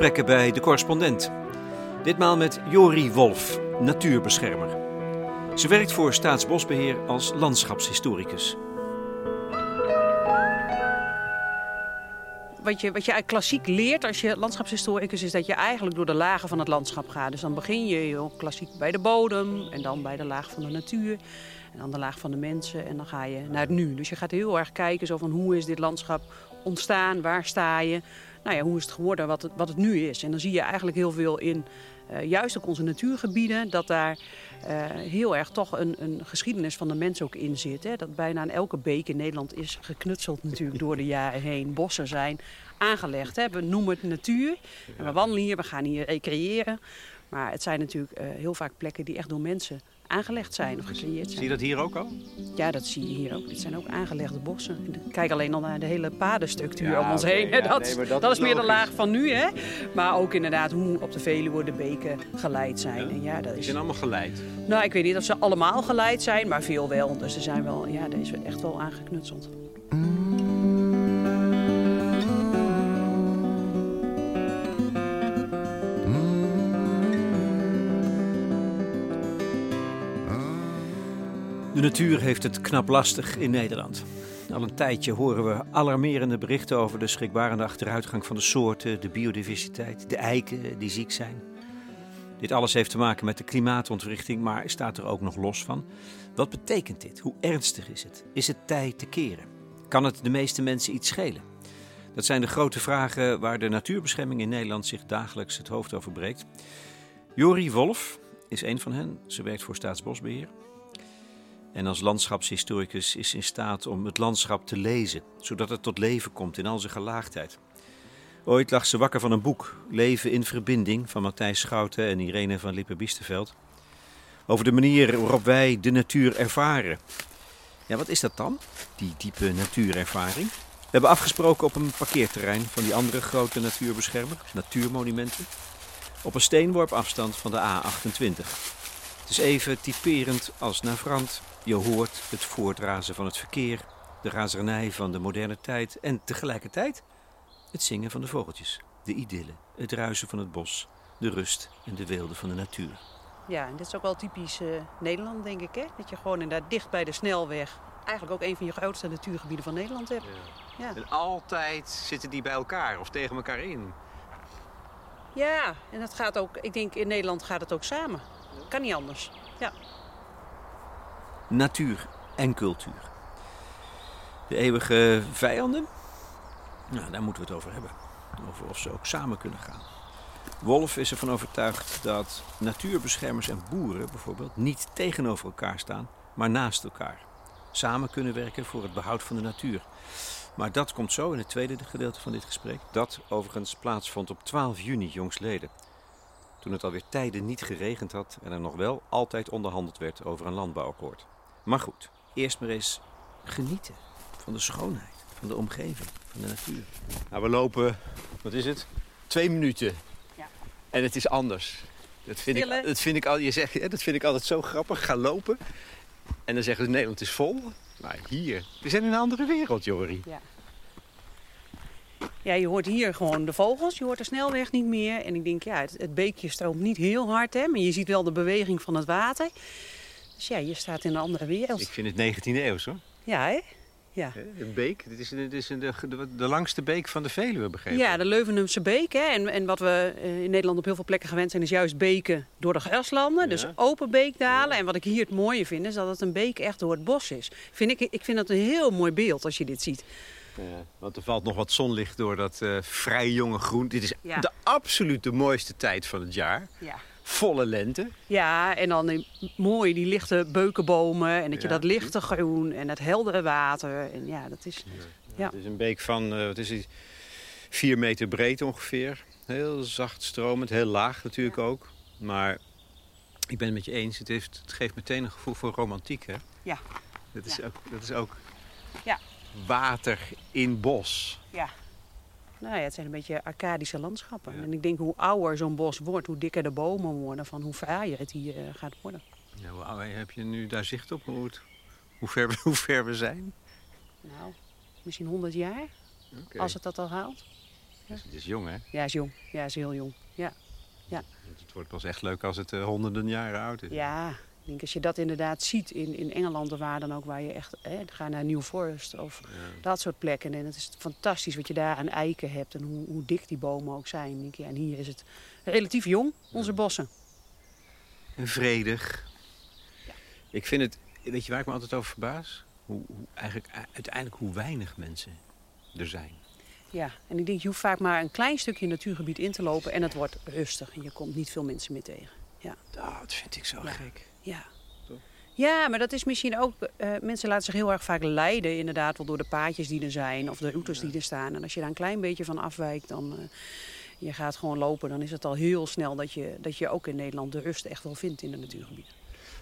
Gesprekken bij de correspondent. Ditmaal met Jori Wolf, natuurbeschermer. Ze werkt voor Staatsbosbeheer als landschapshistoricus. Wat je, wat je klassiek leert als je landschapshistoricus is dat je eigenlijk door de lagen van het landschap gaat. Dus dan begin je heel klassiek bij de bodem en dan bij de laag van de natuur. En dan de laag van de mensen en dan ga je naar het nu. Dus je gaat heel erg kijken zo van hoe is dit landschap ontstaan, waar sta je, nou ja, hoe is het geworden wat het, wat het nu is. En dan zie je eigenlijk heel veel in, uh, juist ook onze natuurgebieden, dat daar uh, heel erg toch een, een, geschiedenis van de mens ook in zit. Hè? Dat bijna aan elke beek in Nederland is geknutseld natuurlijk door de jaren heen. Bossen zijn aangelegd. Hè? We noemen het natuur. We wandelen hier, we gaan hier recreëren. Maar het zijn natuurlijk uh, heel vaak plekken die echt door mensen aangelegd zijn of gecreëerd zijn. Zie je dat hier ook al? Ja, dat zie je hier ook. Dit zijn ook aangelegde bossen. Kijk alleen al naar de hele padenstructuur ja, om ons okay, heen. Ja, dat, nee, dat, dat, is meer de laag van nu, hè? Maar ook inderdaad hoe op de Veluwe de beken geleid zijn. Ja? En ja, dat is... Die zijn allemaal geleid? Nou, ik weet niet of ze allemaal geleid zijn, maar veel wel. Dus ze zijn wel, ja, deze echt wel aangeknutseld. De natuur heeft het knap lastig in Nederland. Al een tijdje horen we alarmerende berichten over de schrikbarende achteruitgang van de soorten, de biodiversiteit, de eiken die ziek zijn. Dit alles heeft te maken met de klimaatontwrichting, maar staat er ook nog los van. Wat betekent dit? Hoe ernstig is het? Is het tijd te keren? Kan het de meeste mensen iets schelen? Dat zijn de grote vragen waar de natuurbescherming in Nederland zich dagelijks het hoofd over breekt. Jori Wolf is een van hen. Ze werkt voor Staatsbosbeheer. En als landschapshistoricus is in staat om het landschap te lezen, zodat het tot leven komt in al zijn gelaagdheid. Ooit lag ze wakker van een boek, Leven in Verbinding, van Matthijs Schouten en Irene van Lippe-Biesterveld. Over de manier waarop wij de natuur ervaren. Ja, wat is dat dan, die diepe natuurervaring? We hebben afgesproken op een parkeerterrein van die andere grote natuurbeschermer, Natuurmonumenten, op een steenworp afstand van de A28. Het is even typerend als navrant je hoort het voortrazen van het verkeer, de razernij van de moderne tijd en tegelijkertijd het zingen van de vogeltjes, de idylle, het ruisen van het bos, de rust en de weelde van de natuur. Ja, en dit is ook wel typisch uh, Nederland, denk ik. Hè? Dat je gewoon inderdaad dicht bij de snelweg eigenlijk ook een van je grootste natuurgebieden van Nederland hebt. Ja. Ja. En altijd zitten die bij elkaar of tegen elkaar in. Ja, en dat gaat ook, ik denk in Nederland gaat het ook samen. Kan niet anders. Ja natuur en cultuur. De eeuwige vijanden? Nou, daar moeten we het over hebben. Over of ze ook samen kunnen gaan. Wolf is ervan overtuigd dat natuurbeschermers en boeren bijvoorbeeld niet tegenover elkaar staan, maar naast elkaar. Samen kunnen werken voor het behoud van de natuur. Maar dat komt zo in het tweede gedeelte van dit gesprek. Dat overigens plaatsvond op 12 juni jongstleden. Toen het alweer tijden niet geregend had en er nog wel altijd onderhandeld werd over een landbouwakkoord. Maar goed, eerst maar eens genieten van de schoonheid, van de omgeving, van de natuur. Nou, we lopen, wat is het? Twee minuten. Ja. En het is anders. Dat vind, ik, dat, vind ik al, je zegt, dat vind ik altijd zo grappig. Ga lopen. En dan zeggen ze, Nederland is vol. Maar hier, we zijn in een andere wereld, Jori. Ja. Ja, je hoort hier gewoon de vogels. Je hoort de snelweg niet meer. En ik denk, ja, het, het beekje stroomt niet heel hard, hè. Maar je ziet wel de beweging van het water. Dus ja, je staat in een andere wereld. Ik vind het 19e eeuw, hoor. Ja, hè? Ja. Een beek, dit is, dit is de, de, de, langste beek van de Veluwe, begrepen. Ja, de Leuvenumse beek. Hè. En, en wat we eh, in Nederland op heel veel plekken gewend zijn, is juist beken door de graslanden. Dus open beekdalen. En wat ik hier het mooie vind, is dat het een beek echt door het bos is. Vind ik, ik vind dat een heel mooi beeld als je dit ziet. Ja, want er valt nog wat zonlicht door dat uh, vrij jonge groen. Dit is de absoluut de mooiste tijd van het jaar. Ja volle lente. Ja, en dan die, mooi die lichte beukenbomen en dat je dat lichte groen en het heldere water. En ja, dat is... Ja. Het is een beek van, uh, wat is het, vier meter breed ongeveer. Heel zacht stromend, heel laag natuurlijk ook. Maar ik ben het met je eens, het, heeft, het geeft meteen een gevoel voor romantiek, hè? Ja. Dat is ook, dat is ook ja. water in bos. Ja. Nou ja, het zijn een beetje arcadische landschappen. En ik denk hoe ouder zo'n bos wordt, hoe dikker de bomen worden, van hoe fraaier het hier uh, gaat worden. Ja, hoe ouder heb je nu daar zicht op? Hoe, hoe, ver, hoe ver we zijn? Nou, misschien 100 jaar, als het dat al haalt. Het is jong, hè? Ja, is jong. Ja, is heel jong. Ja. ja. Het wordt pas echt leuk als het uh, honderden jaren oud is. Ja, denk als je dat inderdaad ziet in, in Engeland of waar dan ook, waar je echt, hè, ga naar New Forest of dat soort plekken. En het is fantastisch wat je daar aan eiken hebt en hoe, hoe dik die bomen ook zijn. Denk je. En hier is het relatief jong, onze bossen. En vredig. Ja. Ik vind het, weet je waar ik me altijd over verbaas? Hoe, hoe, eigenlijk uiteindelijk hoe weinig mensen er zijn. Ja, en ik denk je hoeft vaak maar een klein stukje natuurgebied in te lopen en het wordt rustig en je komt niet veel mensen meer tegen. Ja. Dat vind ik zo gek. Ja. Ja, maar dat is misschien ook. Uh, mensen laten zich heel erg vaak leiden, inderdaad, wel door de paadjes die er zijn of de routes die er staan. En als je daar een klein beetje van afwijkt, dan. Uh, je gaat gewoon lopen, dan is het al heel snel dat je, dat je ook in Nederland de rust echt wel vindt in de natuurgebieden.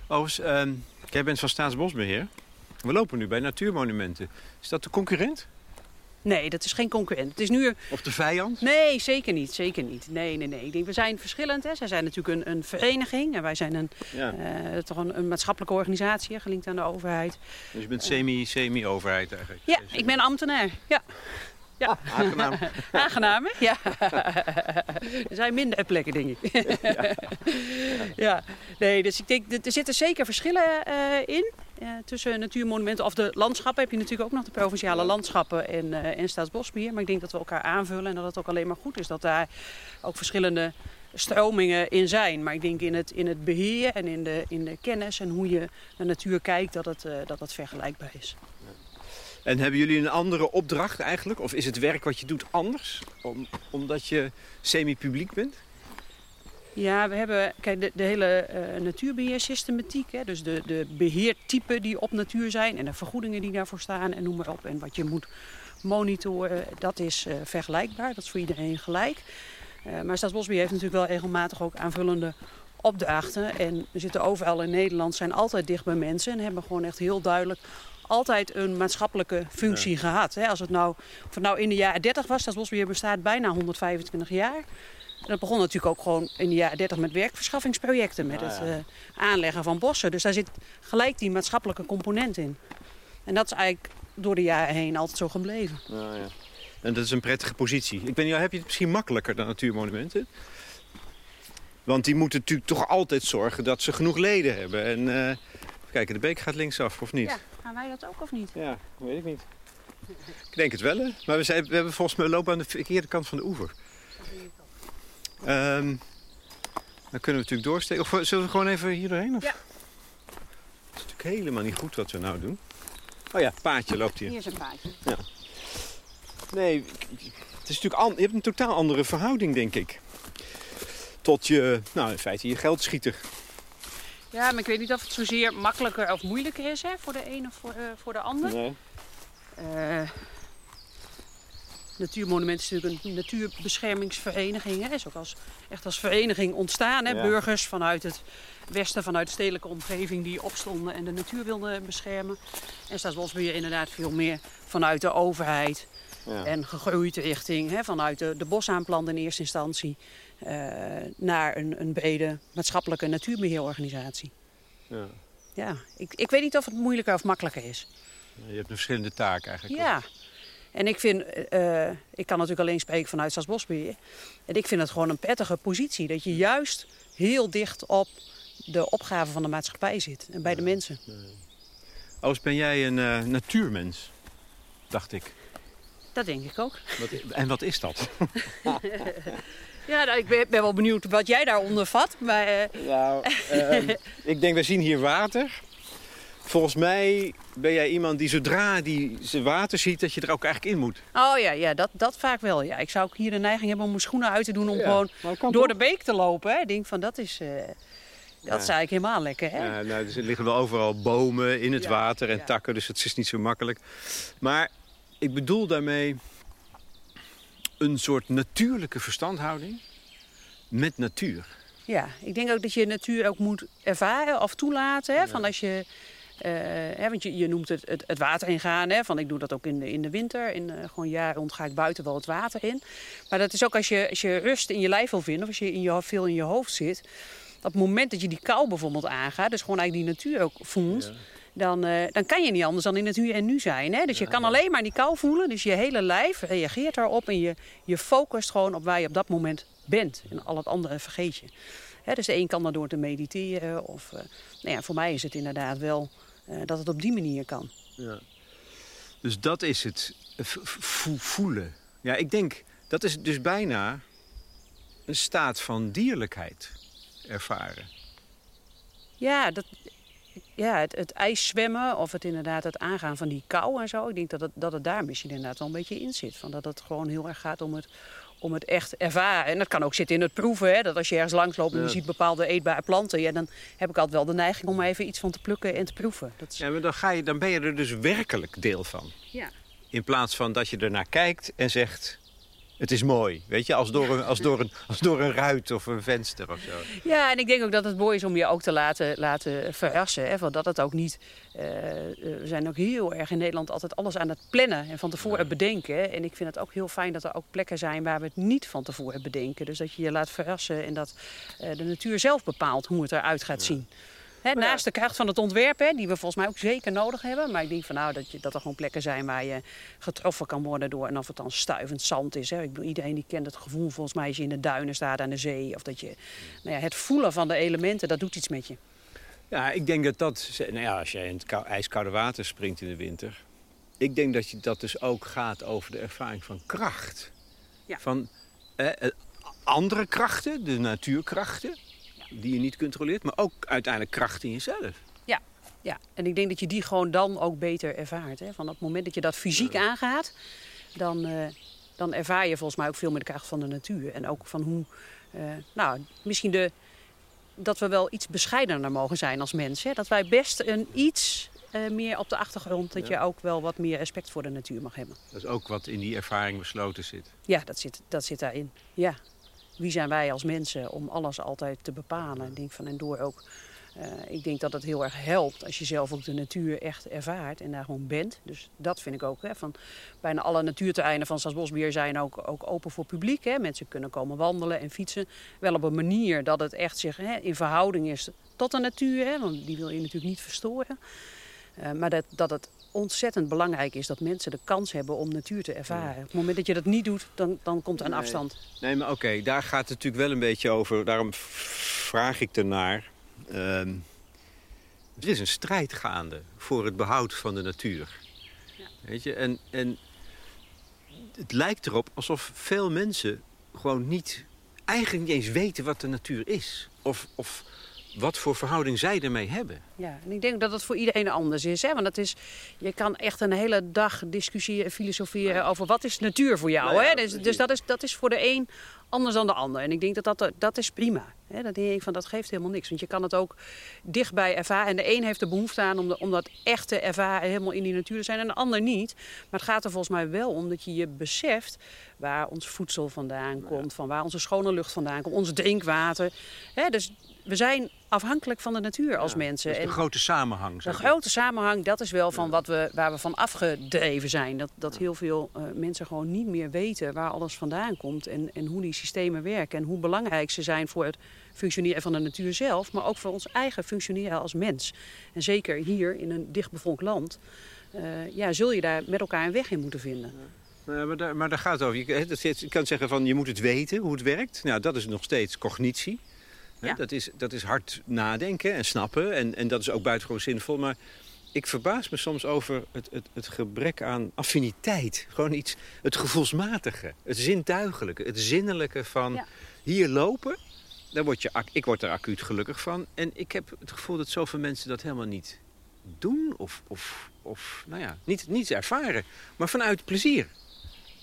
Overigens, uh, jij bent van Staatsbosbeheer. We lopen nu bij natuurmonumenten. Is dat de concurrent? Nee, dat is geen concurrent. Het is nu... Of de vijand? Nee, zeker niet. Zeker niet. Nee, nee, nee. Ik denk, we zijn verschillend. Hè. Zij zijn natuurlijk een, een vereniging. En wij zijn een, ja. uh, toch een, een, maatschappelijke organisatie, gelinkt aan de overheid. Dus je bent semi, semi-overheid eigenlijk? Ja, ik ben ambtenaar. Ja. Ja. Aangenaam. Aangenaam, hè? Ja. er zijn minder plekken, denk ik. ja. ja. Nee, dus ik denk, er zitten zeker verschillen uh, in. Tussen natuurmonumenten of de landschappen heb je natuurlijk ook nog de provinciale landschappen en, uh, en staatsbosbeheer. Maar ik denk dat we elkaar aanvullen en dat het ook alleen maar goed is dat daar ook verschillende stromingen in zijn. Maar ik denk in het, in het beheer en in de, in de kennis en hoe je naar natuur kijkt dat het, uh, dat vergelijkbaar is. En hebben jullie een andere opdracht eigenlijk? Of is het werk wat je doet anders? Om, omdat je semi-publiek bent? Ja, we hebben kijk, de, de hele uh, natuurbeheersystematiek. Hè, dus de, de beheertypen die op natuur zijn en de vergoedingen die daarvoor staan en noem maar op. En wat je moet monitoren, dat is uh, vergelijkbaar. Dat is voor iedereen gelijk. Uh, maar Staatsbosbeheer heeft natuurlijk wel regelmatig ook aanvullende opdrachten. En we zitten overal in Nederland, zijn altijd dicht bij mensen en hebben gewoon echt heel duidelijk altijd een maatschappelijke functie ja. gehad. Hè. Als het nou, of het nou in de jaren 30 was, Staatsbosbeheer bestaat bijna 125 jaar. En dat begon natuurlijk ook gewoon in de jaren 30 met werkverschaffingsprojecten, met ah, het uh, aanleggen van bossen. Dus daar zit gelijk die maatschappelijke component in. En dat is eigenlijk door de jaren heen altijd zo gebleven. Ah, ja. En dat is een prettige positie. Ik ben, ja, heb je het misschien makkelijker dan natuurmonumenten? Want die moeten natuurlijk toch altijd zorgen dat ze genoeg leden hebben. En uh, kijken, de beek gaat linksaf, of niet? Ja, gaan wij dat ook of niet? Ja, weet ik niet. Ik denk het wel, hè? Maar we, zijn, we hebben volgens mij lopen aan de verkeerde kant van de oever. Um, dan kunnen we natuurlijk doorsteken. Of zullen we gewoon even hier doorheen? Of? Ja. Het is natuurlijk helemaal niet goed wat we nou doen. Oh ja, paadje loopt hier. Hier is een paadje. Ja. Nee, het is natuurlijk je hebt een totaal andere verhouding, denk ik. Tot je, nou in feite, je geldschieter. Ja, maar ik weet niet of het zozeer makkelijker of moeilijker is hè, voor de een of voor, uh, voor de ander. Nee. Uh, Natuurmonument is natuurlijk een natuurbeschermingsvereniging. Hè. Is ook als, echt als vereniging ontstaan. Hè. Ja. Burgers vanuit het westen, vanuit de stedelijke omgeving die opstonden en de natuur wilden beschermen. En Staatsbosbeheer inderdaad veel meer vanuit de overheid. Ja. En gegroeid richting, hè, vanuit de, de bosaanplant in eerste instantie, uh, naar een, een brede maatschappelijke natuurbeheerorganisatie. Ja, ja ik, ik weet niet of het moeilijker of makkelijker is. Je hebt een verschillende taken eigenlijk. Ja. En ik vind, uh, ik kan natuurlijk alleen spreken vanuit Staatsbosbeheer. En ik vind het gewoon een prettige positie. Dat je juist heel dicht op de opgave van de maatschappij zit. En bij de mensen. Als ben jij een uh, natuurmens, dacht ik. Dat denk ik ook. Wat, en wat is dat? ja, nou, ik ben, ben, wel benieuwd wat jij daaronder vat. Maar, uh... nou, uh, ik denk, we zien hier water. Volgens mij ben jij iemand die zodra die zijn water ziet, dat je er ook eigenlijk in moet. Oh ja, ja dat, dat vaak wel. Ja. Ik zou ook hier de neiging hebben om mijn schoenen uit te doen om ja, gewoon door toch? de beek te lopen. Hè. Ik denk van dat is, uh, dat ja. is eigenlijk helemaal lekker. Hè? Ja, nou, er liggen wel overal bomen in het water en takken, dus het is niet zo makkelijk. Maar ik bedoel daarmee een soort natuurlijke verstandhouding met natuur. Ja, ik denk ook dat je natuur ook moet ervaren of toelaten. Hè? Van als je hè, want je, je noemt het, het, het water ingaan. Hè, van ik doe dat ook in de, in de winter. In, uh, gewoon jaar rond ga ik buiten wel het water in. Maar dat is ook als je, als je rust in je lijf wil vinden. Of als je, in je veel in je hoofd zit. Op het moment dat je die kou bijvoorbeeld aangaat. Dus gewoon eigenlijk die natuur ook voelt. Ja. dan, eh, dan kan je niet anders dan in het hier en nu zijn. Hè? Dus je kan alleen maar die kou voelen. Dus je hele lijf reageert daarop en je, je focust gewoon op waar je op dat moment bent. En al het andere vergeet je. Hè, dus de een kan dat door te mediteren. Of, uh, nou ja, voor mij is het inderdaad wel dat het op die manier kan. Ja. Dus dat is het voelen. Ja, ik denk dat is dus bijna een staat van dierlijkheid ervaren. Ja, dat, ja het, het ijszwemmen of het inderdaad het aangaan van die kou en zo. Ik denk dat het, dat het daar misschien inderdaad wel een beetje in zit. Van dat het gewoon heel erg gaat om het, om het echt ervaren. En dat kan ook zitten in het proeven. Hè? Dat als je ergens langs loopt en je ziet bepaalde eetbare planten... Ja, dan heb ik altijd wel de neiging om even iets van te plukken en te proeven. Dat is... Ja, maar dan, ga je, dan ben je er dus werkelijk deel van. Ja. In plaats van dat je ernaar kijkt en zegt... Het is mooi, weet je, als door, een, als, door een, als door een ruit of een venster of zo. Ja, en ik denk ook dat het mooi is om je ook te laten, laten verrassen. Hè, dat het ook niet... Uh, we zijn ook heel erg in Nederland altijd alles aan het plannen en van tevoren bedenken. En ik vind het ook heel fijn dat er ook plekken zijn waar we het niet van tevoren bedenken. Dus dat je je laat verrassen en dat uh, de natuur zelf bepaalt hoe het eruit gaat zien naast de kracht van het ontwerp, die we volgens mij ook zeker nodig hebben. Maar ik denk van nou dat, je, dat er gewoon plekken zijn waar je getroffen kan worden door. En of het dan stuivend zand is. Hè. Ik bedoel, iedereen die kent het gevoel volgens mij als je in de duinen staat aan de zee. Of dat je nou ja, het voelen van de elementen, dat doet iets met je. Ja, ik denk dat dat. Nou ja, als jij in het ijskoude water springt in de winter. Ik denk dat je, dat dus ook gaat over de ervaring van kracht. Ja. Van eh, andere krachten, de natuurkrachten die je niet controleert, maar ook uiteindelijk kracht in jezelf. Ja, ja. en ik denk dat je die gewoon dan ook beter ervaart. Hè? Van het moment dat je dat fysiek aangaat, dan, uh, dan ervaar je volgens mij ook veel meer de kracht van de natuur. En ook van hoe, uh, nou, misschien de, dat we wel iets bescheidener mogen zijn als mensen. Hè? Dat wij best een iets uh, meer op de achtergrond, dat je ook wel wat meer respect voor de natuur mag hebben. Dat is ook wat in die ervaring besloten zit. Ja, dat zit, dat zit daarin. Ja, wie zijn wij als mensen om alles altijd te bepalen. Ik denk van en door ook. Uh, ik denk dat het heel erg helpt als je zelf ook de natuur echt ervaart en daar gewoon bent. Dus dat vind ik ook. Hè, van bijna alle natuurterreinen van Staatsbosbeheer zijn ook, ook open voor publiek. Hè. Mensen kunnen komen wandelen en fietsen. Wel op een manier dat het echt zich hè, in verhouding is tot de natuur. Hè, want die wil je natuurlijk niet verstoren. Uh, maar dat, dat het ontzettend belangrijk is dat mensen de kans hebben om natuur te ervaren. Op het moment dat je dat niet doet, dan, dan komt er een afstand. Nee, maar oké, daar gaat het natuurlijk wel een beetje over. Daarom vraag ik ernaar. Uh, er is een strijd gaande voor het behoud van de natuur. Ja. Weet je, en, en het lijkt erop alsof veel mensen gewoon niet, eigenlijk niet eens weten wat de natuur is. Of, of wat voor verhouding zij ermee hebben. Ja, en ik denk dat dat voor iedereen anders is. Hè? Want dat is, je kan echt een hele dag discussiëren en filosoferen over wat is natuur voor jou. hè? Dus, dus, dat, is, dat is voor de een anders dan de ander. En ik denk dat dat, dat is prima. Hè? Dat denk ik van dat geeft helemaal niks. Want je kan het ook dichtbij ervaren. En de een heeft er behoefte aan om, de, om dat echt te ervaren, helemaal in die natuur te zijn. En de ander niet. Maar het gaat er volgens mij wel om dat je je beseft waar ons voedsel vandaan komt. Van waar onze schone lucht vandaan komt. Ons drinkwater. Hè? Dus we zijn afhankelijk van de natuur als mensen. Dus de grote samenhang. De grote samenhang, dat is wel van wat we, waar we van afgedreven zijn. Dat, dat heel veel uh, mensen gewoon niet meer weten waar alles vandaan komt. En, en hoe die systemen werken. En hoe belangrijk ze zijn voor het functioneren van de natuur zelf. Maar ook voor ons eigen functioneren als mens. En zeker hier in een dichtbevolkt land. Uh, ja, zul je daar met elkaar een weg in moeten vinden. Ja. maar, daar, maar daar gaat het over. Je, je kan zeggen van je moet het weten hoe het werkt. Nou, dat is nog steeds cognitie. Ja. Dat, is, dat is hard nadenken en snappen. En, en dat is ook buitengewoon zinvol. Maar ik verbaas me soms over het, het, het gebrek aan affiniteit. Gewoon iets, het gevoelsmatige, het zintuigelijke, het zinnelijke van hier lopen. Daar word je, ik word er acuut gelukkig van. En ik heb het gevoel dat zoveel mensen dat helemaal niet doen. Of, of, of nou ja, niet, niet ervaren. Maar vanuit plezier.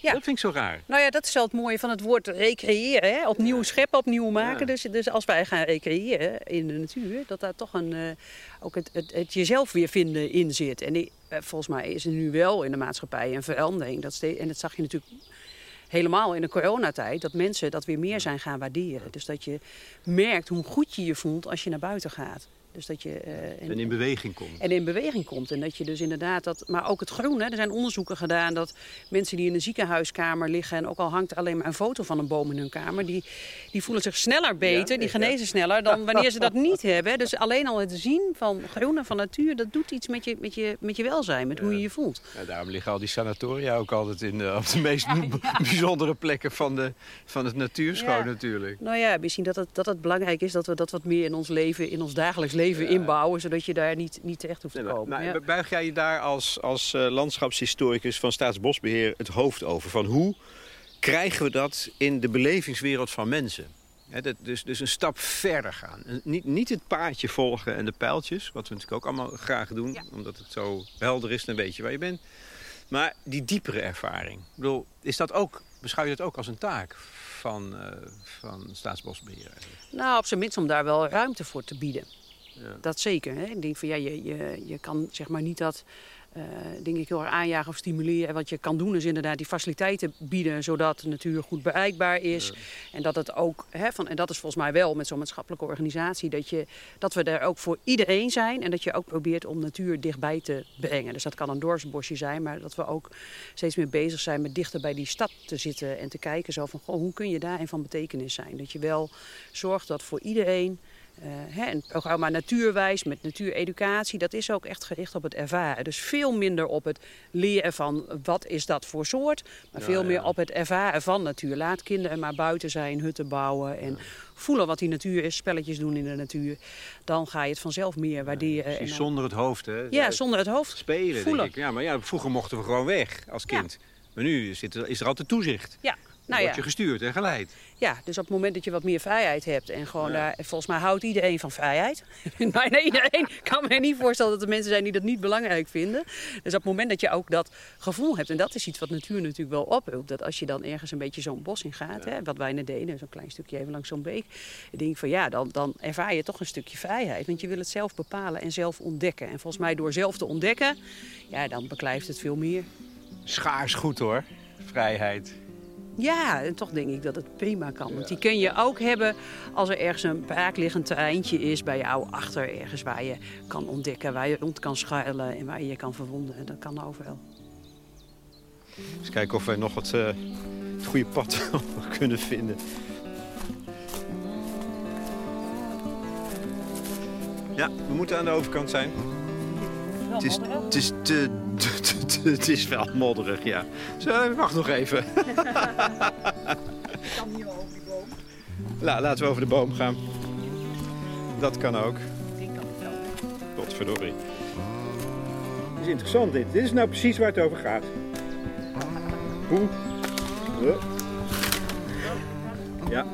Ja. Dat vind ik zo raar. Nou ja, dat is wel het mooie van het woord recreëren. Hè? Opnieuw scheppen, opnieuw maken. Dus, dus als wij gaan recreëren in de natuur, dat daar toch een, uh, ook het, het, het, jezelf weer vinden in zit. En die, uh, volgens mij is er nu wel in de maatschappij een verandering. Dat steeds, en dat zag je natuurlijk helemaal in de coronatijd, dat mensen dat weer meer zijn gaan waarderen. Dus dat je merkt hoe goed je je voelt als je naar buiten gaat. Dus dat je, eh, En in beweging komt. en in beweging komt. En dat je dus inderdaad dat. Maar ook het groen. Hè. Er zijn onderzoeken gedaan dat mensen die in een ziekenhuiskamer liggen. en ook al hangt er alleen maar een foto van een boom in hun kamer. die, die voelen zich sneller beter, Ja, die ja. genezen sneller dan wanneer ze dat niet hebben. Dus alleen al het zien van groen en van natuur. dat doet iets met je, met je, met je welzijn, met hoe je je voelt. Daarom liggen al die sanatoria ook altijd in de, op de meest bijzondere plekken van, de, van het natuurschoon natuurlijk. Nou ja, misschien dat het, dat het belangrijk is dat we dat wat meer in ons leven, in ons dagelijks leven inbouwen. zodat je daar niet, niet terecht hoeft te Nee, maar, komen. maar Ja. buig jij je daar als, als eh, landschapshistoricus van Staatsbosbeheer het hoofd over? Van hoe krijgen we dat in de belevingswereld van mensen? Hè, dat, dus, dus een stap verder gaan. En Niet, niet het paadje volgen en de pijltjes, wat we natuurlijk ook allemaal graag doen, Ja. omdat het zo helder is, dan weet je waar je bent. Maar die diepere ervaring. Ik bedoel, is dat ook, beschouw je dat ook als een taak van, eh, van Staatsbosbeheer? eigenlijk? Nou, op zijn minst om daar wel ruimte voor te bieden. Ja. Dat zeker. Hè? Ik denk van ja, je, je, je kan zeg maar niet dat eh denk ik heel erg aanjagen of stimuleren. Wat je kan doen is inderdaad die faciliteiten bieden zodat de natuur goed bereikbaar is. En dat het ook, hè, van, en dat is volgens mij wel met zo'n maatschappelijke organisatie, dat, je, dat we er ook voor iedereen zijn. En dat je ook probeert om natuur dichtbij te brengen. Dus dat kan een dorpsbosje zijn, maar dat we ook steeds meer bezig zijn met dichter bij die stad te zitten en te kijken zo van goh, hoe kun je daarin van betekenis zijn. Dat je wel zorgt dat voor iedereen hè, een programma Natuurwijs met natuureducatie, dat is ook echt gericht op het ervaren. Dus veel minder op het leren van wat is dat voor soort, maar Ja, veel ja. meer op het ervaren van natuur. Laat kinderen maar buiten zijn, hutten bouwen en voelen wat die natuur is, spelletjes doen in de natuur. Dan ga je het vanzelf meer waarderen. en zonder het hoofd, hè? ja, zonder het hoofd. spelen, voelen. denk ik. Ja, maar ja, vroeger mochten we gewoon weg als kind. Maar nu zit er, is er altijd toezicht. Ja, nou word ja. je gestuurd en geleid. Ja, dus op het moment dat je wat meer vrijheid hebt en gewoon Ja. daar, volgens mij houdt iedereen van vrijheid. Bijna iedereen Ik kan me niet voorstellen dat er mensen zijn die dat niet belangrijk vinden. Dus op het moment dat je ook dat gevoel hebt, en dat is iets wat natuur natuurlijk wel ophult, dat als je dan ergens een beetje zo'n bos in gaat, hè, wat wij net deden, zo'n klein stukje even langs zo'n beek, dan denk ik van ja, dan, dan ervaar je toch een stukje vrijheid. Want je wil het zelf bepalen en zelf ontdekken. En volgens mij door zelf te ontdekken, ja, dan beklijft het veel meer. Schaars goed hoor, vrijheid. Ja, en toch denk ik dat het prima kan. Want die kun je ook hebben als er ergens een braakliggend terreintje is bij jou achter. Ergens waar je kan ontdekken, waar je rond kan schuilen en waar je je kan verwonden. Dat kan overal. Eens kijken of wij nog eh, het goede pad kunnen vinden. Ja, we moeten aan de overkant zijn. Het is, het is, te, het is wel modderig, ja. Zo, wacht nog even. La, laten we over de boom gaan. Dat kan ook. Godverdorie. Dit is interessant dit. Dit is nou precies waar het over gaat. Hoe? Ja.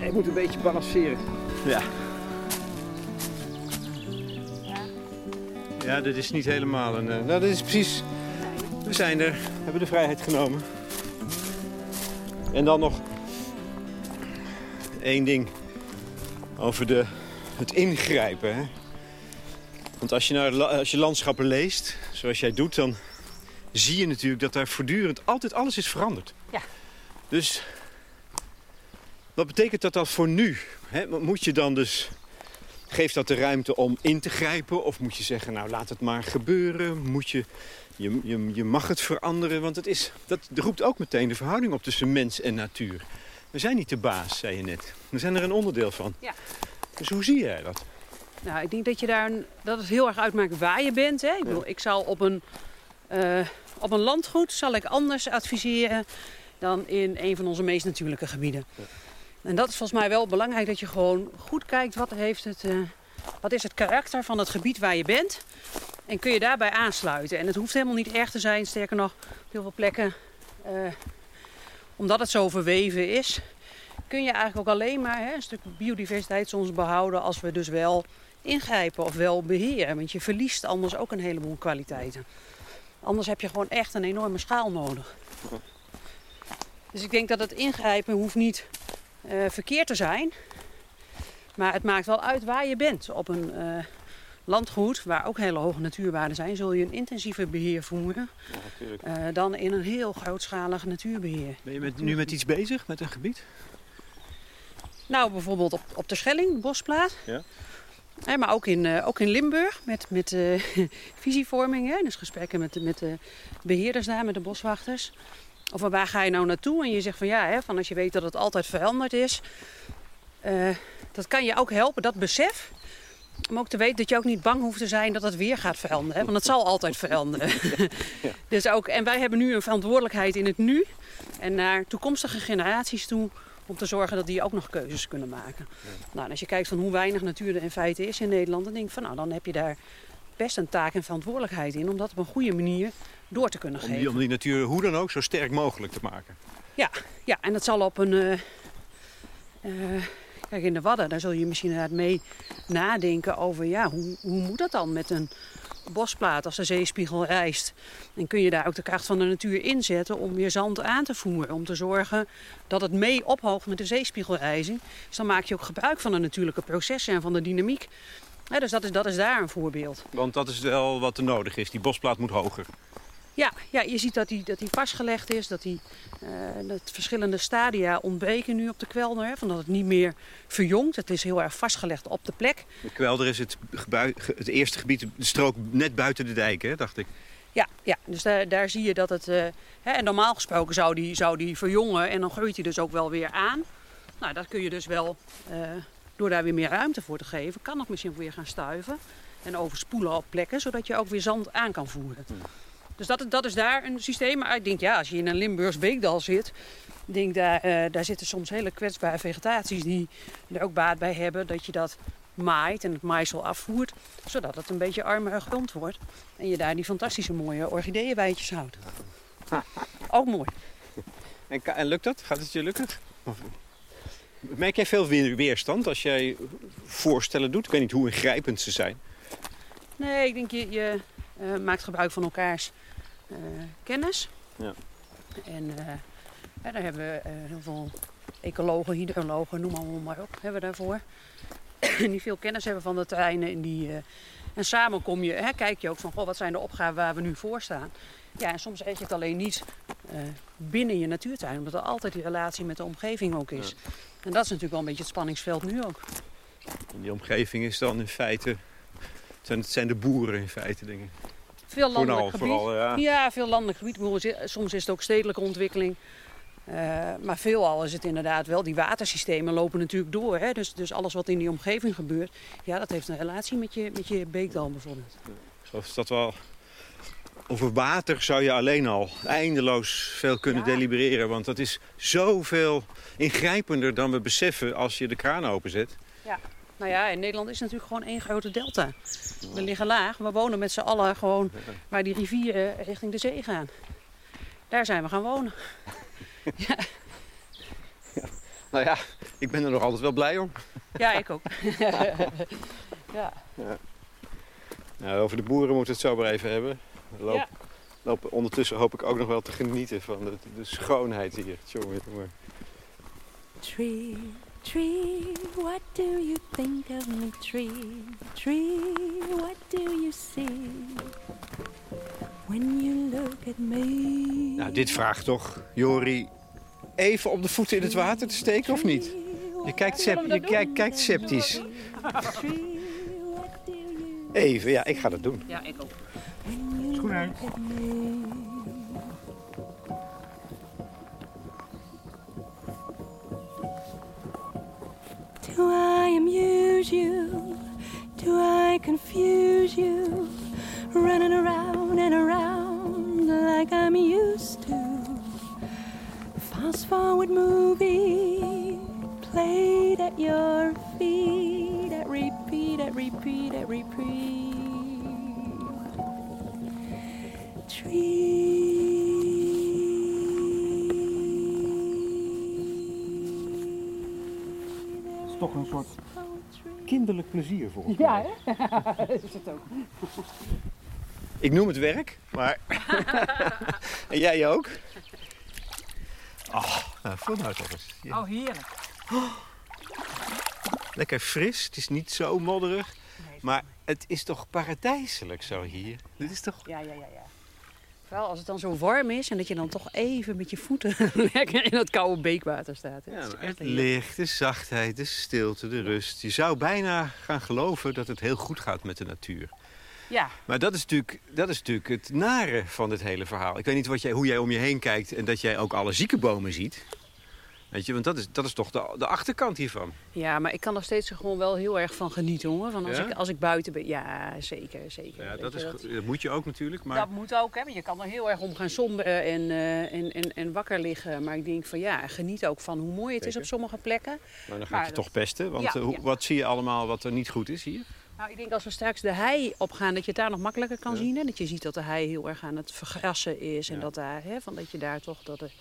Je moet een beetje balanceren. Ja. Ja, dit is niet helemaal een... eh, nou, dit is precies... We zijn er. Hebben de vrijheid genomen. En dan nog... één ding over de, het ingrijpen. Hè? Want als je, naar, als je landschappen leest, zoals jij doet, dan zie je natuurlijk dat daar voortdurend altijd alles is veranderd. Ja. Dus wat betekent dat dan voor nu? Hè? Moet je dan dus, geeft dat de ruimte om in te grijpen? Of moet je zeggen, nou laat het maar gebeuren? Moet je, je, je, je mag het veranderen? Want het is, dat roept ook meteen de verhouding op tussen mens en natuur. We zijn niet de baas, zei je net. We zijn er een onderdeel van. Ja. Dus hoe zie jij dat? Nou, ik denk dat, je daar een- dat het heel erg uitmaakt waar je bent. Hè? Ik, bedoel, ik zal op een, eh, op een landgoed zal ik anders adviseren dan in een van onze meest natuurlijke gebieden. En dat is volgens mij wel belangrijk dat je gewoon goed kijkt wat, heeft het, eh, wat is het karakter van het gebied waar je bent. En kun je daarbij aansluiten. En het hoeft helemaal niet erg te zijn, sterker nog, op heel veel plekken, eh, omdat het zo verweven is, kun je eigenlijk ook alleen maar hè, een stuk biodiversiteit soms behouden als we dus wel ingrijpen of wel beheren. Want je verliest anders ook een heleboel kwaliteiten. Anders heb je gewoon echt een enorme schaal nodig. Dus ik denk dat het ingrijpen hoeft niet eh, verkeerd te zijn. Maar het maakt wel uit waar je bent. Op een eh, landgoed waar ook hele hoge natuurwaarden zijn, zul je een intensiever beheer voeren Ja, eh, dan in een heel grootschalig natuurbeheer. Ben je met, nu met iets bezig, met een gebied? Nou, bijvoorbeeld op, op de Schelling, de Bosplaat. Ja. Maar ook in, eh, ook in Limburg met, met eh, visievorming. Hè? Dus gesprekken met, met de beheerders daar, met de boswachters. Of waar ga je nou naartoe? En je zegt van ja, hè, van als je weet dat het altijd veranderd is. eh, dat kan je ook helpen, dat besef. Om ook te weten dat je ook niet bang hoeft te zijn dat het weer gaat veranderen. Hè? Want het zal altijd veranderen. dus ook, en wij hebben nu een verantwoordelijkheid in het nu. En naar toekomstige generaties toe om te zorgen dat die ook nog keuzes kunnen maken. Nou, en als je kijkt van hoe weinig natuur er in feite is in Nederland, dan denk ik van nou, dan heb je daar best een taak en verantwoordelijkheid in om dat op een goede manier door te kunnen Om geven. die, om die natuur hoe dan ook zo sterk mogelijk te maken. Ja, ja, en dat zal op een. eh, eh, kijk, in de Wadden, daar zul je misschien inderdaad mee nadenken over ja, hoe, hoe moet dat dan met een bosplaat als de zeespiegel rijst? En kun je daar ook de kracht van de natuur inzetten om weer zand aan te voeren? Om te zorgen dat het mee ophoogt met de zeespiegelrijzing. Dus dan maak je ook gebruik van de natuurlijke processen en van de dynamiek. Dus dat is, dat is daar een voorbeeld. Want dat is wel wat er nodig is. Die bosplaat moet hoger. Ja, ja je ziet dat die, dat die vastgelegd is, dat, die, eh, dat verschillende stadia ontbreken nu op de kwelder. Hè, van dat het niet meer verjongt. Het is heel erg vastgelegd op de plek. De kwelder is het, het eerste gebied, de strook net buiten de dijk, hè, dacht ik. Ja, ja dus daar, daar zie je dat het... eh, hè, en normaal gesproken zou die, zou die verjongen en dan groeit hij dus ook wel weer aan. Nou, dat kun je dus wel, eh, door daar weer meer ruimte voor te geven, kan nog misschien weer gaan stuiven. En overspoelen op plekken, zodat je ook weer zand aan kan voeren. Dus dat, dat is daar een systeem. Maar ik denk, ja, als je in een Limburgs beekdal zit, denk daar, eh, daar zitten soms hele kwetsbare vegetaties die er ook baat bij hebben dat je dat maait en het maaisel afvoert, zodat het een beetje armere grond wordt. En je daar die fantastische mooie orchideeënwijtjes houdt. Ook mooi. En, en lukt dat? Gaat het je lukken? Merk jij veel weer- weerstand als jij voorstellen doet? Ik weet niet hoe ingrijpend ze zijn. Nee, ik denk je, je eh, maakt gebruik van elkaars kennis. Ja. En eh, ja, daar hebben we eh, heel veel ecologen, hydrologen, noem allemaal maar op, hebben we daarvoor. die veel kennis hebben van de terreinen. En, die, eh, en samen kom je, hè, kijk je ook van goh, wat zijn de opgaven waar we nu voor staan. Ja, en soms eet je het alleen niet eh, binnen je natuurtuin, omdat er altijd die relatie met de omgeving ook is. En dat is natuurlijk wel een beetje het spanningsveld nu ook. En die omgeving is dan in feite... Het zijn, het zijn de boeren in feite, ik. Veel landelijk Vooral, gebied. vooral, ja. Ja, veel landelijk gebied. Soms is het ook stedelijke ontwikkeling. Eh, maar veelal is het inderdaad wel. Die watersystemen lopen natuurlijk door. Hè? Dus, dus alles wat in die omgeving gebeurt, ja, dat heeft een relatie met je, met je beekdal bijvoorbeeld. Dat wel... Over water zou je alleen al eindeloos veel kunnen Ja. delibereren. Want dat is zoveel ingrijpender dan we beseffen als je de kraan openzet. Nou ja, in Nederland is natuurlijk gewoon één grote delta. We liggen laag. We wonen met z'n allen gewoon waar die rivieren richting de zee gaan. Daar zijn we gaan wonen. Nou ja, ik ben er nog altijd wel blij om. Ja, ik ook. ja. Nou, over de boeren moeten we het zo maar even hebben. We lopen, Ja. ondertussen hoop ik ook nog wel te genieten van de, de schoonheid hier. Tjonge, jonge. Tree, tree, what do you think of me, tree? Tree, what do you see when you look at me? Nou, dit vraagt toch, Jori, even op de voeten in het water te steken of niet? Je kijkt, sep- je kijkt, kijkt sceptisch. Tree, what do you Even, ja, ik ga dat doen. ja, ik ook. Schoen uit. Do I amuse you? Do I confuse you? Running around and around like I'm used to. Fast forward movie played at your feet at repeat, at repeat, at repeat. Tree. Toch een soort kinderlijk plezier volgens Ja, mij. hè? Dat is het ook. Ik noem het werk, maar... en jij ook? Oh, nou, voel nou toch eens. Ja, Oh, heerlijk. Lekker fris, het is niet zo modderig. Nee, Maar het is toch paradijselijk zo hier? Dit is toch... Ja, ja, ja, ja. Vooral als het dan zo warm is en dat je dan toch even met je voeten lekker in het koude beekwater staat. hè. Ja, Dat echt het licht, de zachtheid, de stilte, de rust. Je zou bijna gaan geloven dat het heel goed gaat met de natuur. Ja, Maar dat is natuurlijk, dat is natuurlijk het nare van dit hele verhaal. Ik weet niet wat jij, hoe jij om je heen kijkt en dat jij ook alle zieke bomen ziet. Weet je, want dat is, dat is toch de, de achterkant hiervan. ja, maar ik kan er steeds gewoon wel heel erg van genieten hoor. Van als, Ja? ik, als ik buiten ben, ja, zeker, zeker. Ja, dat, is, dat- goed. dat moet je ook natuurlijk. Maar Dat moet ook, hè. want Je kan er heel erg om gaan somberen en, eh, en, en, en wakker liggen. Maar ik denk van ja, geniet ook van hoe mooi het is op sommige plekken. Maar dan ga ik je dat- toch pesten. Want Ja, eh, hoe- wat zie je allemaal wat er niet goed is hier? Nou, ik denk als we straks de hei opgaan, dat je het daar nog makkelijker kan zien. Hè? Dat je ziet dat de hei heel erg aan het vergrassen is. En dat, daar, hè, van dat je daar toch dat er eh,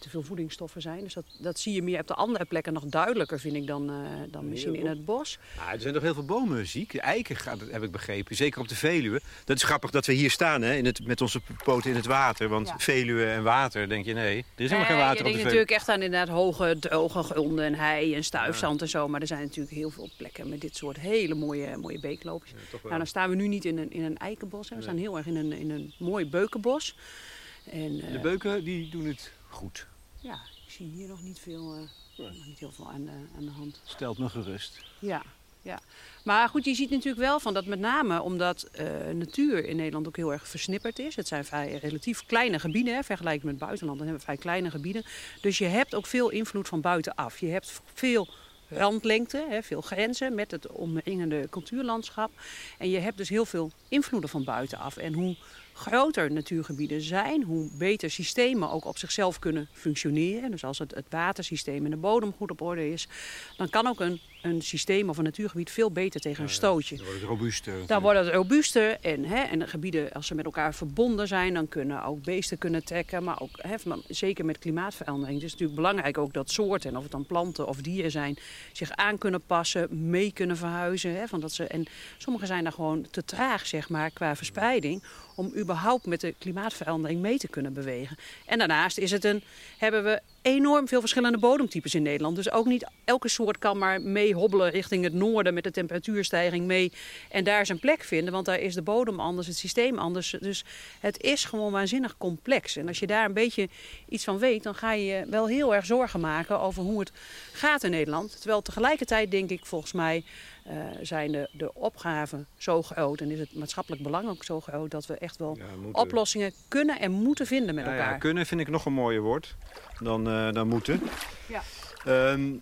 te veel voedingsstoffen zijn. Dus dat, dat zie je meer op de andere plekken nog duidelijker, vind ik, dan, eh, dan misschien in het bos. Nou, er zijn toch heel veel bomen ziek. De eiken gaat, heb ik begrepen. Zeker op de Veluwe. Dat is grappig dat we hier staan hè, in het, met onze poten in het water. Want Ja. Veluwe en water, denk je, nee. Er is helemaal geen water je op de denkt Veluwe. natuurlijk echt aan inderdaad hoge, droge gronden en hei en stuifzand en zo. Maar er zijn natuurlijk heel veel plekken met dit soort hele mooie, mooie beekloopjes. Nou, dan staan we nu niet in een, in een eikenbos. Hè. We Nee. staan heel erg in een, in een mooi beukenbos. En, eh, De beuken die doen het goed. Ja, ik zie hier nog niet veel, eh, nog niet heel veel aan de, aan de hand. Stelt me gerust. Ja, ja. Maar goed, je ziet natuurlijk wel van dat met name omdat eh, natuur in Nederland ook heel erg versnipperd is. Het zijn vrij relatief kleine gebieden, hè, vergelijking met het buitenland. Dan hebben we vrij kleine gebieden. Dus je hebt ook veel invloed van buitenaf. Je hebt veel randlengte, hè, veel grenzen met het omringende cultuurlandschap. En je hebt dus heel veel invloeden van buitenaf. En hoe groter natuurgebieden zijn, hoe beter systemen ook op zichzelf kunnen functioneren. Dus als het, het watersysteem en de bodem goed op orde is, dan kan ook een, een systeem of een natuurgebied veel beter tegen een stootje. Dan wordt het robuuster. Dan wordt het robuuster en, hè, en de gebieden, als ze met elkaar verbonden zijn, dan kunnen ook beesten kunnen trekken. Maar ook hè, zeker met klimaatverandering. Het is natuurlijk belangrijk ook dat soorten, en of het dan planten of dieren zijn, zich aan kunnen passen, mee kunnen verhuizen. Hè, van dat ze, en sommige zijn daar gewoon te traag, zeg maar, qua verspreiding. Om überhaupt met de klimaatverandering mee te kunnen bewegen. En daarnaast is het een, hebben we enorm veel verschillende bodemtypes in Nederland. Dus ook niet elke soort kan maar mee hobbelen richting het noorden met de temperatuurstijging mee. En daar zijn plek vinden, want daar is de bodem anders, het systeem anders. Dus het is gewoon waanzinnig complex. En als je daar een beetje iets van weet, dan ga je wel heel erg zorgen maken over hoe het gaat in Nederland. Terwijl tegelijkertijd denk ik volgens mij eh, zijn de, de opgaven zo groot en is het maatschappelijk belang ook zo groot dat we echt wel Ja, moeten. oplossingen kunnen en moeten vinden met Ja, ja, elkaar. kunnen vind ik nog een mooier woord dan, eh, dan moeten. Ja. Ehm,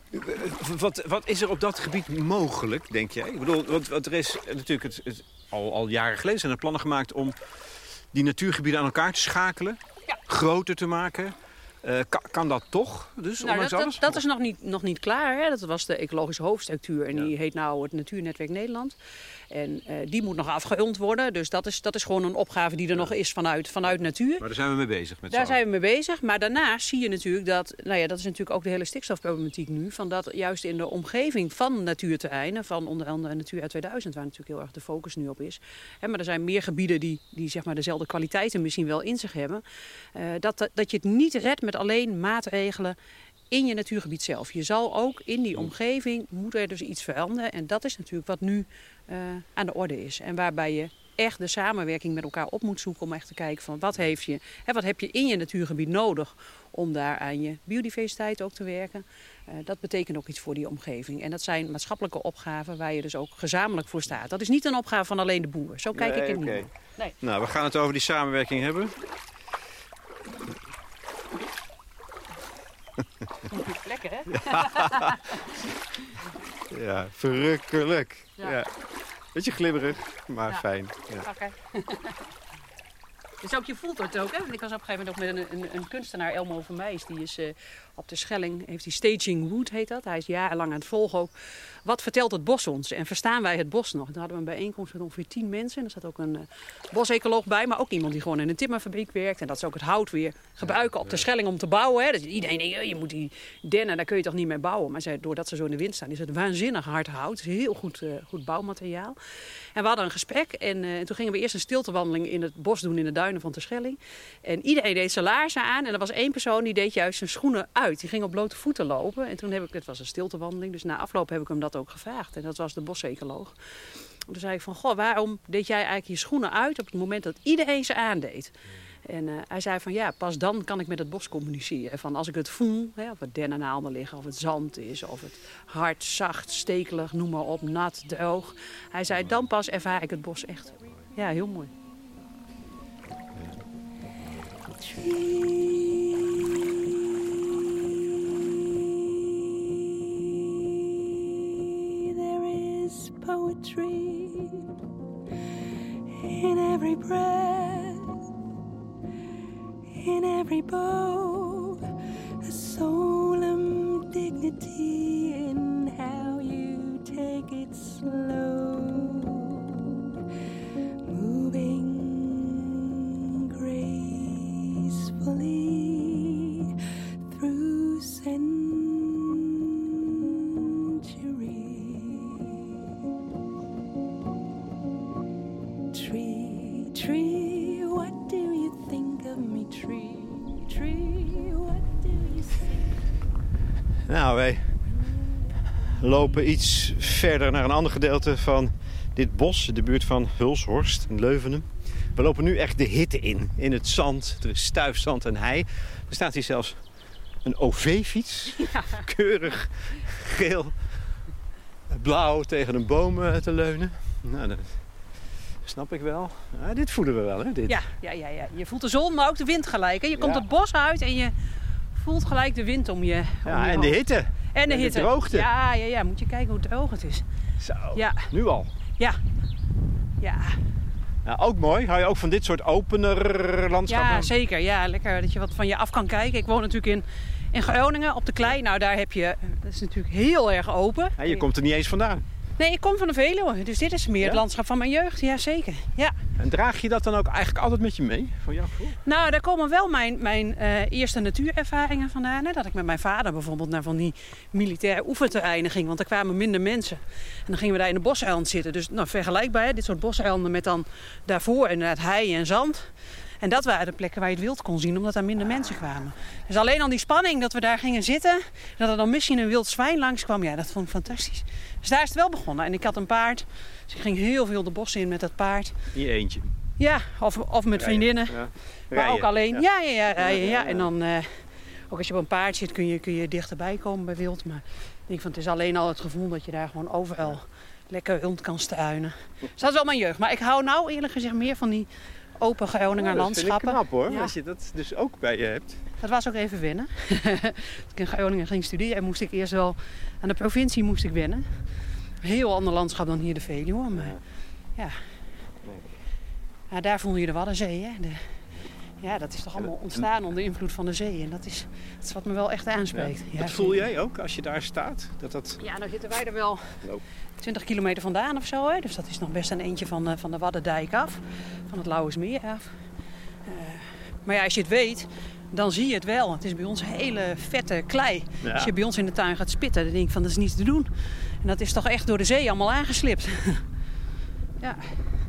wat, wat is er op dat gebied mogelijk, denk jij? Ik bedoel, want, want er is natuurlijk het, het- al, al jaren geleden zijn er plannen gemaakt om die natuurgebieden aan elkaar te schakelen, Ja. groter te maken. Eh, kan, kan dat toch? Dus, Nou, dat, dat, dat is nog niet, nog niet klaar. Hè? Dat was de ecologische hoofdstructuur en Ja. die heet nou het Natuurnetwerk Nederland. En eh, die moet nog afgerond worden. Dus dat is, dat is gewoon een opgave die er nog is vanuit, vanuit natuur. Maar daar zijn we mee bezig met Daar zijn we mee bezig. Maar daarnaast zie je natuurlijk dat, nou ja, dat is natuurlijk ook de hele stikstofproblematiek nu. Van dat juist in de omgeving van natuurterreinen, van onder andere Natura 2000, waar natuurlijk heel erg de focus nu op is. Hè, maar er zijn meer gebieden die, die zeg maar dezelfde kwaliteiten misschien wel in zich hebben. eh, dat, dat, dat je het niet redt met alleen maatregelen in je natuurgebied zelf. Je zal ook in die omgeving, moet er dus iets veranderen. En dat is natuurlijk wat nu eh, aan de orde is. En waarbij je echt de samenwerking met elkaar op moet zoeken om echt te kijken van wat, heeft je, hè, wat heb je in je natuurgebied nodig om daar aan je biodiversiteit ook te werken. Eh, dat betekent ook iets voor die omgeving. En dat zijn maatschappelijke opgaven waar je dus ook gezamenlijk voor staat. Dat is niet een opgave van alleen de boer. Zo kijk ik Nee, er niet. Nee. Nou, we gaan het over die samenwerking hebben. Lekker hè? Ja, verrukkelijk. Ja. Ja. Beetje glibberig, maar Ja. fijn. Ja. Oké. Dus ook je voelt het ook, hè? Want Ik was op een gegeven moment ook met een, een, een kunstenaar, Elmo van Meijs. Die is eh, op de Schelling, heeft die Staging Wood heet dat. Hij is jarenlang aan het volgen ook. Wat vertelt het bos ons? En verstaan wij het bos nog? Toen hadden we een bijeenkomst met ongeveer tien mensen. En er zat ook een uh, bosecoloog bij, maar ook iemand die gewoon in een timmerfabriek werkt. En dat ze ook het hout weer gebruiken op de Schelling om te bouwen. Hè? Dus iedereen denkt, eh, je moet die dennen, daar kun je toch niet mee bouwen. Maar zij, doordat ze zo in de wind staan, is het waanzinnig hard hout. Het is heel goed, uh, goed bouwmateriaal. En we hadden een gesprek en, uh, en toen gingen we eerst een stiltewandeling in het bos doen in de van de Schelling. En iedereen deed zijn laarzen aan en er was één persoon die deed juist zijn schoenen uit. Die ging op blote voeten lopen. En toen heb ik, het was een stiltewandeling, dus na afloop heb ik hem dat ook gevraagd. En dat was de bosecoloog. Toen zei ik van, goh, waarom deed jij eigenlijk je schoenen uit op het moment dat iedereen ze aandeed? En eh, hij zei van ja, pas dan kan ik met het bos communiceren. Van als ik het voel, hè, of het dennennaalden liggen, of het zand is, of het hard, zacht, stekelig, noem maar op, nat, droog. Hij zei dan pas ervaar ik het bos echt. Ja, heel mooi. There is poetry in every breath, in every bow, a solemn dignity in how you take it slow, gracefully through centuries. Tree, tree, what do you think of me? Tree, tree, what do you say? Nou, wij lopen iets verder naar een ander gedeelte van dit bos, de buurt van Hulshorst in Leuvenum. We lopen nu echt de hitte in, in het zand. Er is stuifzand en hei. Er staat hier zelfs een OV-fiets, keurig geel, blauw tegen een boom eh, te leunen. Nou, dat snap ik wel. Ja, dit voelen we wel, hè? Dit. Ja, ja, ja, ja, je voelt de zon, maar ook de wind gelijk. Hè? Je komt Ja. het bos uit en je voelt gelijk de wind om je. om Ja, je en de hitte. En de en de hitte. droogte. Ja, ja, ja, moet je kijken hoe droog het is. Zo, Ja. nu al. Ja, ja. Nou, ook mooi. Hou je ook van dit soort opener landschappen? Ja, zeker. Ja, lekker dat je wat van je af kan kijken. Ik woon natuurlijk in, in Groningen op de klei. Nou, daar heb je, dat is natuurlijk heel erg open. Ja, je komt er niet eens vandaan. Nee, ik kom van de Veluwe, dus dit is meer Ja? het landschap van mijn jeugd. Ja, zeker. Ja. En draag je dat dan ook eigenlijk altijd met je mee? Van jouw gevoel? Nou, daar komen wel mijn, mijn eh, eerste natuurervaringen vandaan. Hè? Dat ik met mijn vader bijvoorbeeld naar van die militaire oefenterreinen ging. Want er kwamen minder mensen. En dan gingen we daar in de boseiland zitten. Dus nou, vergelijkbaar, hè? dit soort boseilanden met dan daarvoor inderdaad hei en zand. En dat waren de plekken waar je het wild kon zien, omdat daar minder mensen kwamen. Dus alleen al die spanning dat we daar gingen zitten, dat er dan misschien een wild zwijn langskwam, ja, dat vond ik fantastisch. Dus daar is het wel begonnen. En ik had een paard, dus ik ging heel veel de bossen in met dat paard. In je eentje. Ja, of, of met vriendinnen. Ja. Maar ook alleen. Ja, ja, ja, rijden. Ja. En dan, eh, ook als je op een paard zit, kun je, kun je dichterbij komen bij wild. Maar ik denk van, het is alleen al het gevoel dat je daar gewoon overal lekker rond kan struinen. Dus dat is wel mijn jeugd. Maar ik hou nou eerlijk gezegd meer van die open Groninger Oh, dat vind ik landschappen. knap hoor, Ja. als je dat dus ook bij je hebt. Dat was ook even wennen. Toen ik in Groningen ging studeren, moest ik eerst wel aan de provincie moest ik wennen. Heel ander landschap dan hier de Veluwe. Maar ja, ja daar voel je de Waddenzee. Hè? De, ja, dat is toch allemaal ontstaan onder invloed van de zee. En dat is, dat is wat me wel echt aanspreekt. Ja, dat voel jij ook als je daar staat? Dat dat... Ja, nou zitten wij er wel Loop. 20 kilometer vandaan of zo. Hè? Dus dat is nog best een eentje van, eh, van de Waddendijk af. Van het Lauwersmeer af. Eh, maar ja, als je het weet, dan zie je het wel. Het is bij ons hele vette klei. Ja. Als je bij ons in de tuin gaat spitten, dan denk ik van dat is niets te doen. En dat is toch echt door de zee allemaal aangeslipt. ja.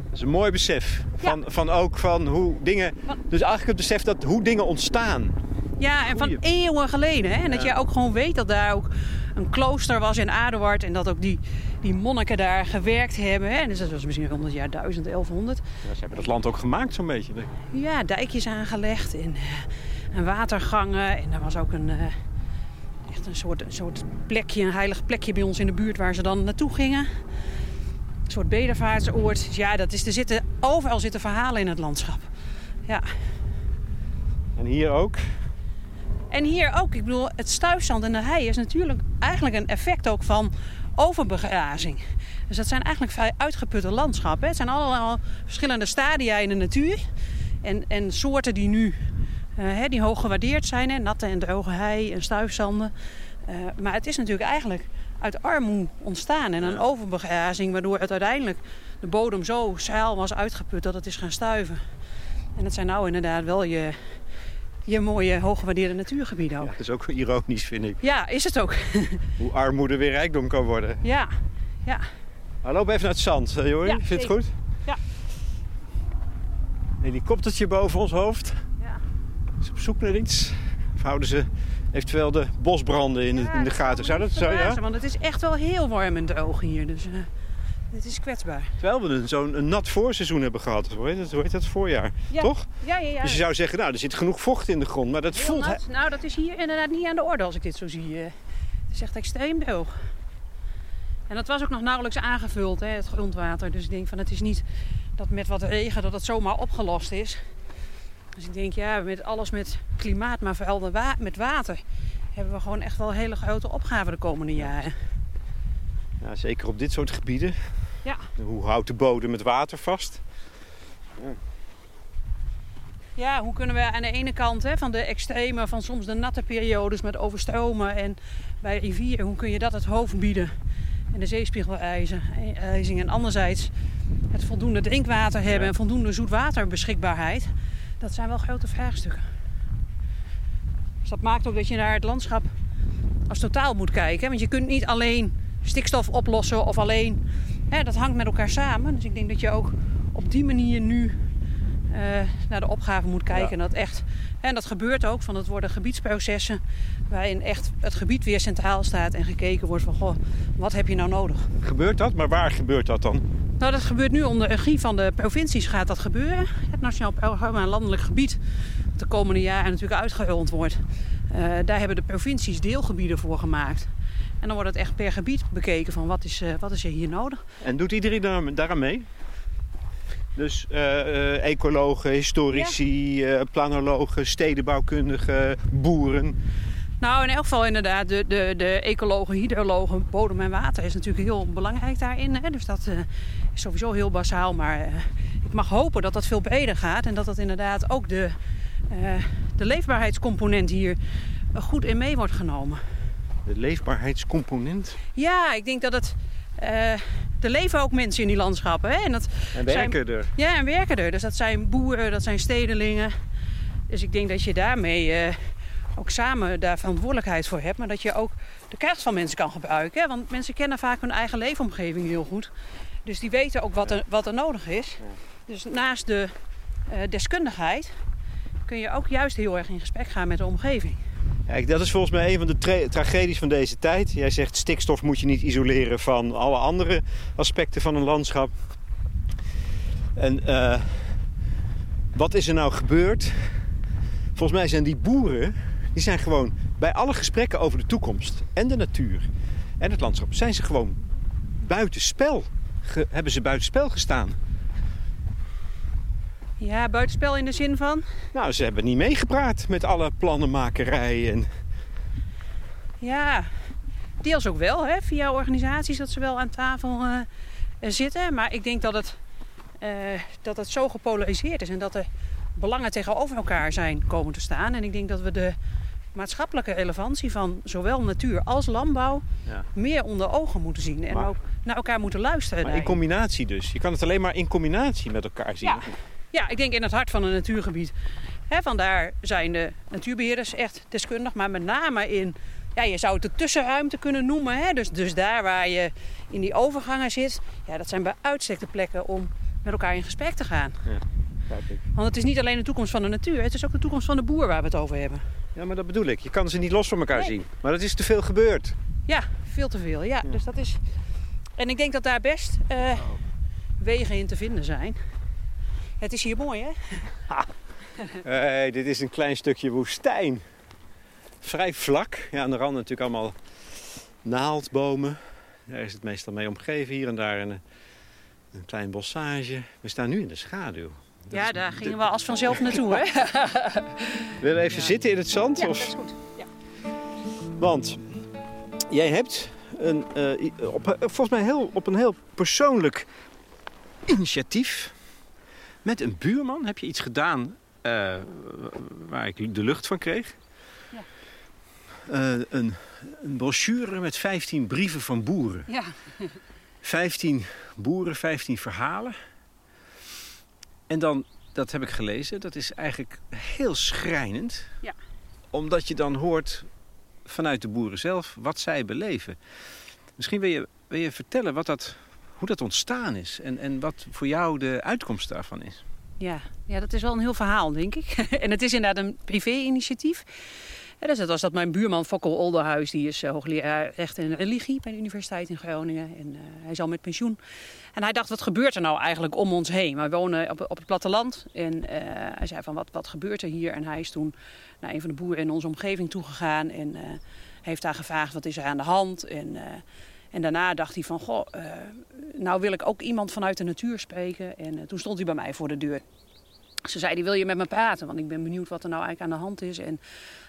Dat is een mooi besef. Van, van ook van hoe dingen... Dus eigenlijk het besef dat hoe dingen ontstaan. Ja, en van eeuwen geleden. Hè? En dat Ja. je ook gewoon weet dat daar ook een klooster was in Aduard. En dat ook die, die monniken daar gewerkt hebben. Hè? Dus dat was misschien 100 jaar, 1000, 1100. Ja, ze hebben dat land ook gemaakt zo'n beetje. denk ik. Ja, dijkjes aangelegd en, eh, en watergangen. En er was ook een, eh, echt een soort, een soort plekje, een heilig plekje bij ons in de buurt waar ze dan naartoe gingen. Een soort bedevaartsoord. Dus ja, dat is, er zitten, overal zitten verhalen in het landschap. Ja. En hier ook. En hier ook, ik bedoel, het stuifzand en de hei is natuurlijk eigenlijk een effect ook van overbegrazing. Dus dat zijn eigenlijk vrij uitgeputte landschappen. Het zijn allemaal verschillende stadia in de natuur. En, en soorten die nu hè, die hoog gewaardeerd zijn. Hè, natte en droge hei en stuifzanden. Eh, maar het is natuurlijk eigenlijk uit armoede ontstaan. En een overbegrazing waardoor het uiteindelijk de bodem zo zeil was uitgeput dat het is gaan stuiven. En dat zijn nou inderdaad wel je, je mooie hooggewaardeerde natuurgebieden ook. Ja, dat is ook ironisch, vind ik. Ja, is het ook. Hoe armoede weer rijkdom kan worden. ja, ja. Maar loop even naar het zand, uh, Jorie. Ja, Vind je het goed? Ja. Helikoptertje boven ons hoofd. Is op zoek naar iets? Of houden ze eventueel de bosbranden in, de- in de gaten? Zou dat zo, ja? Want het is echt wel heel warm en droog hier. Dus, eh, dit is kwetsbaar. Terwijl we een- zo'n nat voorseizoen hebben gehad. Hoe heet het, hoe heet dat? Voorjaar, Ja. toch? Ja, ja, ja. Dus je zou zeggen, nou, er zit genoeg vocht in de grond. Maar dat Heel voelt... nat. Nou, dat is hier inderdaad niet aan de orde als ik dit zo zie. eh. Het is echt extreem droog. En dat was ook nog nauwelijks aangevuld, hè, het grondwater. Dus ik denk van het is niet dat met wat regen dat het zomaar opgelost is. Dus ik denk ja, met alles met klimaat, maar vooral wa- met water... hebben we gewoon echt wel hele grote opgaven de komende jaren. Ja, zeker op dit soort gebieden. Ja. Hoe houdt de bodem het water vast? Ja, hoe kunnen we aan de ene kant hè, van de extreme, van soms de natte periodes met overstromen en bij rivieren, hoe kun je dat het hoofd bieden? En de zeespiegelijzing. En anderzijds het voldoende drinkwater hebben Ja. en voldoende zoetwaterbeschikbaarheid. Dat zijn wel grote vraagstukken. Dus dat maakt ook dat je naar het landschap als totaal moet kijken. Want je kunt niet alleen stikstof oplossen of alleen... Hè, dat hangt met elkaar samen. Dus ik denk dat je ook op die manier nu eh, naar de opgave moet kijken. Ja. En dat echt, en dat gebeurt ook, van het worden gebiedsprocessen waarin echt het gebied weer centraal staat en gekeken wordt van goh, wat heb je nou nodig? Gebeurt dat? Maar waar gebeurt dat dan? Nou, dat gebeurt nu onder regie van de provincies gaat dat gebeuren. Het Nationaal Programma Landelijk Gebied, dat de komende jaren natuurlijk uitgerold wordt. Eh, daar hebben de provincies deelgebieden voor gemaakt. En dan wordt het echt per gebied bekeken van wat is, eh, wat is er hier nodig. En doet iedereen daar, daaraan mee? Dus eh, eh, ecologen, historici, eh, planologen, stedenbouwkundigen, boeren. Nou, in elk geval inderdaad, de, de, de ecologen, hydrologen, bodem en water is natuurlijk heel belangrijk daarin. Hè? Dus dat is sowieso heel basaal. Maar ik mag hopen dat dat veel breder gaat. En dat dat inderdaad ook de, de leefbaarheidscomponent hier goed in mee wordt genomen. De leefbaarheidscomponent. Ja, ik denk dat het... eh, er leven ook mensen in die landschappen. Hè? En dat En Zijn- werken er. Ja, en werken er. Dus dat zijn boeren, dat zijn stedelingen. Dus ik denk dat je daarmee eh, ook samen daar verantwoordelijkheid voor hebt. Maar dat je ook de kracht van mensen kan gebruiken. Hè? Want mensen kennen vaak hun eigen leefomgeving heel goed. Dus die weten ook wat er, wat er nodig is. Dus naast de eh, deskundigheid kun je ook juist heel erg in gesprek gaan met de omgeving. Kijk, dat is volgens mij een van de tra- tragedies van deze tijd. Jij zegt stikstof moet je niet isoleren van alle andere aspecten van een landschap. En eh, wat is er nou gebeurd? Volgens mij zijn die boeren, die zijn gewoon bij alle gesprekken over de toekomst en de natuur en het landschap, zijn ze gewoon buitenspel. Hebben ze buitenspel gestaan. Ja, buitenspel in de zin van... Nou, ze hebben niet meegepraat met alle plannenmakerij en Ja, deels ook wel, hè, via organisaties dat ze wel aan tafel eh, zitten. Maar ik denk dat het, eh, dat het zo gepolariseerd is en dat er belangen tegenover elkaar zijn komen te staan. En ik denk dat we de maatschappelijke relevantie van zowel natuur als landbouw Ja. meer onder ogen moeten zien. En Maar- ook naar elkaar moeten luisteren. Maar in combinatie dus. Je kan het alleen maar in combinatie met elkaar zien. Ja. Ja, ik denk in het hart van een natuurgebied. Vandaar zijn de natuurbeheerders echt deskundig. Maar met name in, ja, je zou het de tussenruimte kunnen noemen. Dus, dus daar waar je in die overgangen zit. Ja, dat zijn bij uitstek de plekken om met elkaar in gesprek te gaan. Want het is niet alleen de toekomst van de natuur. Het is ook de toekomst van de boer waar we het over hebben. Ja, maar dat bedoel ik. Je kan ze niet los van elkaar Nee. zien. Maar dat is te veel gebeurd. Ja, veel te veel. Ja, dus dat is... En ik denk dat daar best eh, wegen in te vinden zijn. Het is hier mooi, hè? Hey, dit is een klein stukje woestijn. Vrij vlak. Ja, aan de rand natuurlijk allemaal naaldbomen. Daar is het meestal mee omgeven. Hier en daar een, een klein bossage. We staan nu in de schaduw. Dat Ja, daar gingen we als vanzelf naartoe, hè? Willen we even Ja. zitten in het zand? Ja, of? dat is goed. Ja. Want jij hebt een, eh, op, eh, volgens mij heel, op een heel persoonlijk initiatief met een buurman heb je iets gedaan eh, waar ik de lucht van kreeg. Ja. Eh, een, een brochure met 15 brieven van boeren. ja. 15 boeren, 15 verhalen. En dan, dat heb ik gelezen, dat is eigenlijk heel schrijnend. Ja. Omdat je dan hoort vanuit de boeren zelf wat zij beleven. Misschien wil je, wil je vertellen wat dat, hoe dat ontstaan is en, en wat voor jou de uitkomst daarvan is. Ja. ja, dat is wel een heel verhaal, denk ik. en het is inderdaad een privé-initiatief. Dus dat was dat mijn buurman Fokkel Olderhuis, die is eh, hoogleraar recht en religie bij de Universiteit in Groningen. En eh, hij is al met pensioen. En hij dacht, wat gebeurt er nou eigenlijk om ons heen? Wij wonen op, het platteland. En eh, hij zei van, wat, wat gebeurt er hier? En hij is toen naar een van de boeren in onze omgeving toegegaan. En heeft daar gevraagd, wat is er aan de hand? En, en daarna dacht hij van, goh, eh, nou wil ik ook iemand vanuit de natuur spreken. En eh, toen stond hij bij mij voor de deur. Ze zei, wil je met me praten? Want ik ben benieuwd wat er nou eigenlijk aan de hand is. En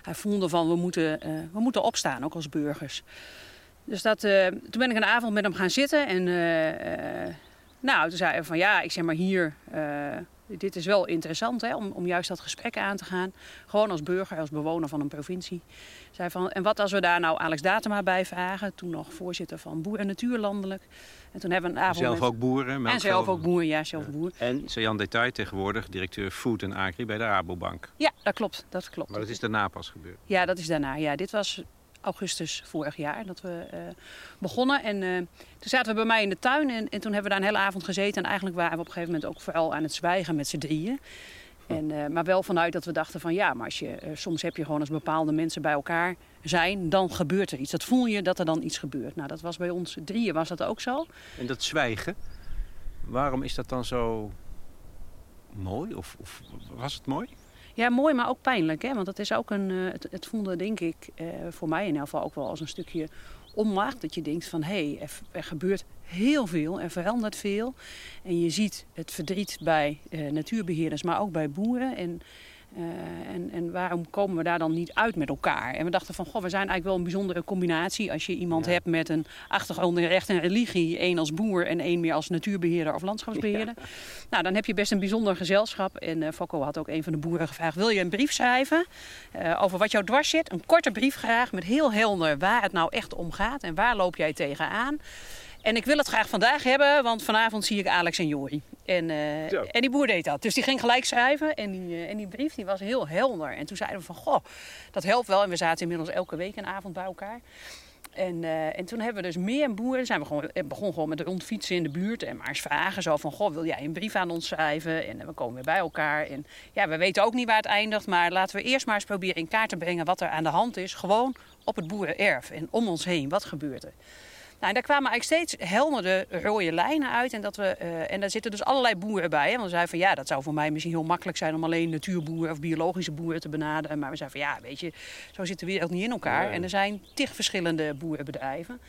hij voelde van, we moeten, eh, we moeten opstaan, ook als burgers. Dus dat, toen ben ik een avond met hem gaan zitten. En nou, toen zei hij van, ja, ik zeg maar hier... dit is wel interessant hè, om, om juist dat gesprek aan te gaan. Gewoon als burger, als bewoner van een provincie. Zei van, en wat als we daar nou Alex Datema bij vragen? Toen nog voorzitter van Boer en Natuur Landelijk. En toen hebben we een avond Zelf met- ook boeren. En zelf ook boer, ja, zelf boer. En Jan Detail tegenwoordig, directeur Food en Agri bij de Rabobank. Ja, dat klopt, dat klopt. Maar dat is daarna pas gebeurd. Ja, dat is daarna. Ja, dit was augustus vorig jaar dat we eh, begonnen. En eh, toen zaten we bij mij in de tuin en, en toen hebben we daar een hele avond gezeten. En eigenlijk waren we op een gegeven moment ook vooral aan het zwijgen met z'n drieën. En, eh, maar wel vanuit dat we dachten van ja, maar als je, soms heb je gewoon als bepaalde mensen bij elkaar zijn, dan gebeurt er iets. Dat voel je dat er dan iets gebeurt. Nou, dat was bij ons drieën was dat ook zo. En dat zwijgen, waarom is dat dan zo mooi? Of, of was het mooi? Ja, mooi, maar ook pijnlijk. Hè? Want het, is ook een, eh, het, het voelde, denk ik, eh, voor mij in ieder geval ook wel als een stukje onmacht. Dat je denkt van, hé, hey, er, er gebeurt heel veel, er verandert veel. En je ziet het verdriet bij eh, natuurbeheerders, maar ook bij boeren. En, eh, en, en waarom komen we daar dan niet uit met elkaar? En we dachten van, goh, we zijn eigenlijk wel een bijzondere combinatie. Als je iemand Ja. hebt met een achtergrond in recht en religie. één als boer en één meer als natuurbeheerder of landschapsbeheerder. Nou, dan heb je best een bijzonder gezelschap. En eh Fokko had ook een van de boeren gevraagd: wil je een brief schrijven eh, over wat jou dwars zit? Een korte brief graag met heel helder waar het nou echt om gaat en waar loop jij tegenaan. En ik wil het graag vandaag hebben, want vanavond zie ik Alex en Jori. En, eh, en die boer deed dat. Dus die ging gelijk schrijven. En die, eh, en die brief die was heel helder. En toen zeiden we van, goh, dat helpt wel. En we zaten inmiddels elke week een avond bij elkaar. En, eh, en toen hebben we dus meer boeren. Zijn we gewoon, begon gewoon met rondfietsen in de buurt. En maar eens vragen zo van, goh, wil jij een brief aan ons schrijven? En we komen weer bij elkaar. En ja, we weten ook niet waar het eindigt. Maar laten we eerst maar eens proberen in kaart te brengen wat er aan de hand is. Gewoon op het boerenerf en om ons heen. Wat gebeurt er? Nou, en daar kwamen eigenlijk steeds heldere rode lijnen uit. En, dat we, eh, en daar zitten dus allerlei boeren bij. Hè? Want we zeiden van ja, dat zou voor mij misschien heel makkelijk zijn om alleen natuurboeren of biologische boeren te benaderen. Maar we zeiden van ja, weet je, zo zit de wereld niet in elkaar. En er zijn tig verschillende boerenbedrijven.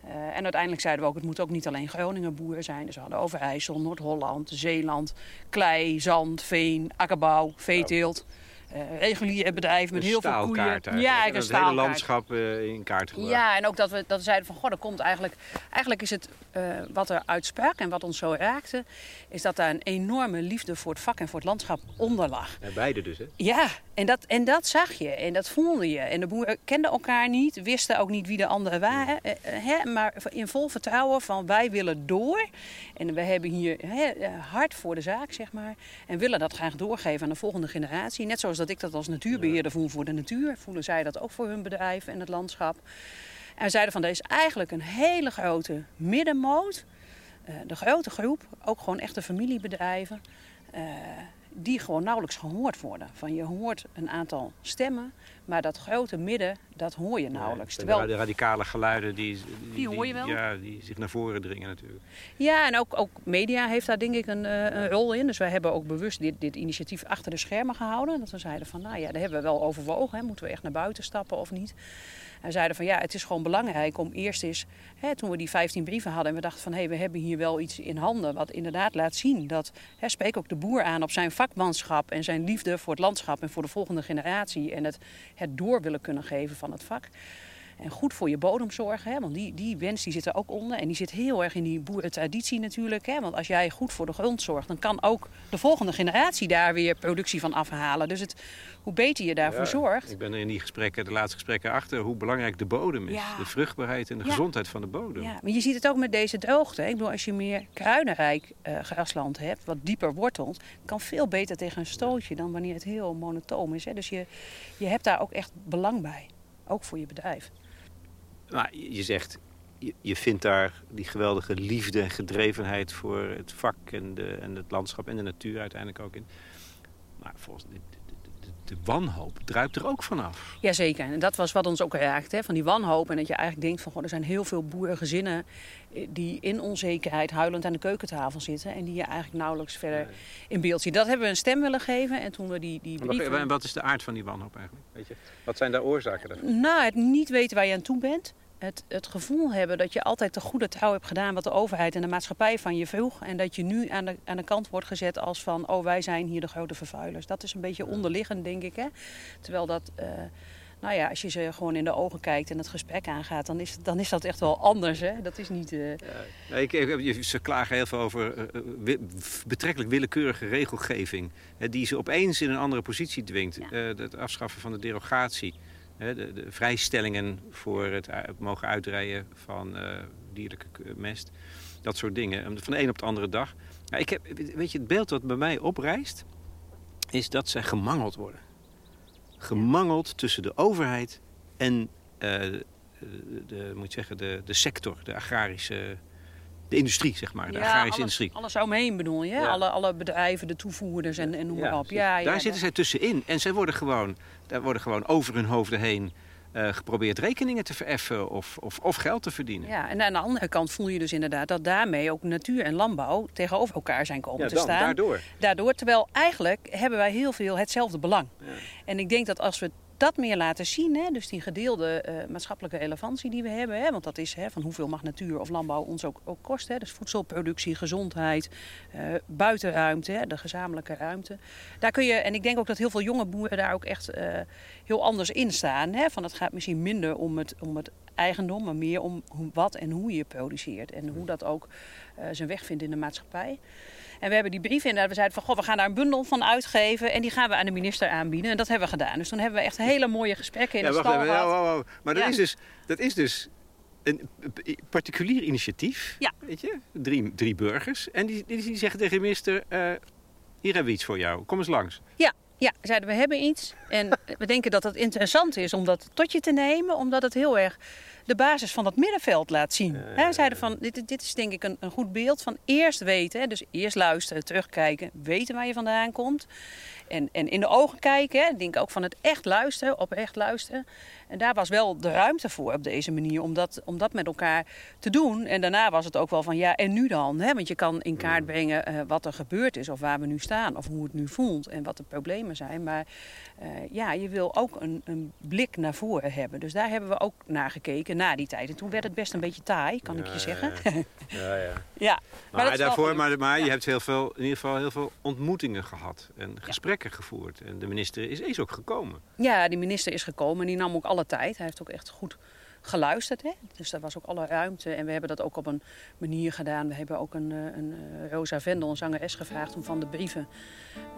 Eh, en uiteindelijk zeiden we ook, het moet ook niet alleen Groningen boeren zijn. Dus we hadden Overijssel, Noord-Holland, Zeeland, klei, zand, veen, akkerbouw, veeteelt. Eh, reguliere bedrijven met Een heel veel koeien. eigenlijk. Ja, En een het hele landschap eh, in kaart gebracht. Ja, en ook dat we, dat we zeiden van, goh, dat komt eigenlijk... Eigenlijk is het, eh, wat er uitsprak en wat ons zo raakte... is dat daar een enorme liefde voor het vak en voor het landschap onder lag. Ja, beide dus, hè? Ja, en dat, en dat zag je en dat voelde je. En de boeren kenden elkaar niet, wisten ook niet wie de anderen waren. hè, maar in vol vertrouwen van wij willen door. En we hebben hier hè, hard voor de zaak, zeg maar. En willen dat graag doorgeven aan de volgende generatie. Net zoals dat ik dat als natuurbeheerder voel voor de natuur. Voelen zij dat ook voor hun bedrijf en het landschap. En zeiden van, er is eigenlijk een hele grote middenmoot. Eh, de grote groep, ook gewoon echte familiebedrijven, eh, die gewoon nauwelijks gehoord worden. Van je hoort een aantal stemmen, maar dat grote midden, dat hoor je nauwelijks. Terwijl, De radicale geluiden die, Die hoor je wel? Ja, die zich naar voren dringen natuurlijk. ja, en ook, ook media heeft daar denk ik een, eh, een rol in. Dus wij hebben ook bewust dit, dit initiatief achter de schermen gehouden. Dat we zeiden van, nou ja, daar hebben we wel overwogen. Hè. Moeten we echt naar buiten stappen of niet? We zeiden van, ja, het is gewoon belangrijk om eerst eens... Hè, toen we die 15 brieven hadden en we dachten van... hé, we hebben hier wel iets in handen wat inderdaad laat zien... dat, hè, spreek ook de boer aan op zijn vakmanschap... en zijn liefde voor het landschap en voor de volgende generatie... en het, het door willen kunnen geven van het vak. En goed voor je bodem zorgen, hè, want die, die wens die zit er ook onder. En die zit heel erg in die boerentraditie natuurlijk. Hè, want als jij goed voor de grond zorgt, dan kan ook de volgende generatie daar weer productie van afhalen. Dus het, hoe beter je daarvoor Ja, zorgt. Ik ben er in die gesprekken, de laatste gesprekken achter hoe belangrijk de bodem is. Ja. De vruchtbaarheid en de Ja. gezondheid van de bodem. Ja, maar je ziet het ook met deze droogte. Ik bedoel, als je meer kruidenrijk eh, grasland hebt, wat dieper wortelt, kan veel beter tegen een stootje dan wanneer het heel monotoom is. Hè. Dus je, je hebt daar ook echt belang bij. Ook voor je bedrijf. Maar je zegt, je, vindt daar die geweldige liefde en gedrevenheid voor het vak en, de, en het landschap en de natuur uiteindelijk ook in. Maar volgens de, de, wanhoop druipt er ook vanaf. Jazeker, en dat was wat ons ook raakt, hè, van die wanhoop. En dat je eigenlijk denkt van, goh, er zijn heel veel boerengezinnen eh, die in onzekerheid huilend aan de keukentafel zitten. En die je eigenlijk nauwelijks verder in beeld ziet. Dat hebben we een stem willen geven. En toen we die, die. En wat is de aard van die wanhoop eigenlijk? Weet je? Wat zijn de oorzaken daarvan? Nou, het niet weten waar je aan toe bent. Het, het gevoel hebben dat je altijd de goede trouw hebt gedaan wat de overheid en de maatschappij van je vroeg. En dat je nu aan de, aan de kant wordt gezet als van, oh wij zijn hier de grote vervuilers. Dat is een beetje onderliggend, denk ik. Hè? Terwijl dat, eh, nou ja, als je ze gewoon in de ogen kijkt en het gesprek aangaat, dan is, dan is dat echt wel anders. Hè? Dat is niet... eh, Ja, ik, ik- ze klagen heel veel over eh, wi- betrekkelijk willekeurige regelgeving. Hè, die ze opeens in een andere positie dwingt. Ja. Het afschaffen van de derogatie. De, de vrijstellingen voor het, mogen uitrijden van eh, dierlijke mest. Dat soort dingen. En Van de een op de andere dag. Ja, ik heb, weet je, het beeld wat bij mij oprijst... is dat zij gemangeld worden. Gemangeld tussen de overheid en eh, de, de, moet zeggen, de, de sector, de agrarische... De industrie, zeg maar. De ja, agrarische alles, industrie. alles omheen bedoel je? Ja. Alle, alle bedrijven, de toevoerders en, en noem maar op. Ja, daar ja, zitten zij tussenin. En zij worden gewoon, daar worden gewoon over hun hoofden heen eh, geprobeerd rekeningen te vereffen of, of, of geld te verdienen. Ja, en aan de andere kant voel je dus inderdaad dat daarmee ook natuur en landbouw tegenover elkaar zijn komen Ja, te dan, staan. daardoor. Daardoor, terwijl eigenlijk hebben wij heel veel hetzelfde belang. En ik denk dat als we dat meer laten zien, hè, dus die gedeelde eh, maatschappelijke relevantie die we hebben, hè, want dat is hè, van hoeveel mag natuur of landbouw ons ook, kosten, hè, dus voedselproductie, gezondheid, eh, buitenruimte, hè, de gezamenlijke ruimte. Daar kun je, en ik denk ook dat heel veel jonge boeren daar ook echt eh, heel anders in staan. Hè, van het gaat misschien minder om het, om het eigendom, maar meer om wat en hoe je produceert en hoe dat ook zijn weg vindt in de maatschappij. En we hebben die brief inderdaad, we zeiden van goh, we gaan daar een bundel van uitgeven en die gaan we aan de minister aanbieden. En dat hebben we gedaan. Dus toen hebben we echt hele mooie gesprekken in Ja, de wacht stal even. gehad. Ja, wow, wow. Maar dat, Ja. is dus, dat is dus een particulier initiatief. Ja. Weet je? Drie, drie burgers. En die, die, die zeggen tegen de minister, eh, hier hebben we iets voor jou. Kom eens langs. Ja, ja, zeiden we hebben iets. En we denken dat het interessant is om dat tot je te nemen, omdat het heel erg de basis van dat middenveld laat zien. We zeiden van, dit, dit is denk ik een, een goed beeld van eerst weten. Hè, dus eerst luisteren, terugkijken, weten waar je vandaan komt. En, en in de ogen kijken, hè, denk ook van het echt luisteren, oprecht luisteren. En daar was wel de ruimte voor op deze manier om dat, om dat met elkaar te doen. En daarna was het ook wel van ja, en nu dan? Hè? Want je kan in kaart brengen eh, wat er gebeurd is of waar we nu staan of hoe het nu voelt en wat de problemen zijn. Maar eh, ja, je wil ook een, een blik naar voren hebben. Dus daar hebben we ook naar gekeken na die tijd. En toen werd het best een beetje taai, kan ik je zeggen. Ja, ja. ja, Maar, daarvoor, maar, maar je hebt heel veel, in ieder geval heel veel ontmoetingen gehad. En gesprekken gevoerd. En de minister is, is ook gekomen. Ja, die minister is gekomen en die nam ook alle tijd. Hij heeft ook echt goed geluisterd. Hè? Dus daar was ook alle ruimte. En we hebben dat ook op een manier gedaan. We hebben ook een, eh, een eh, Rosa Vendel, een zangeres, gevraagd om van de brieven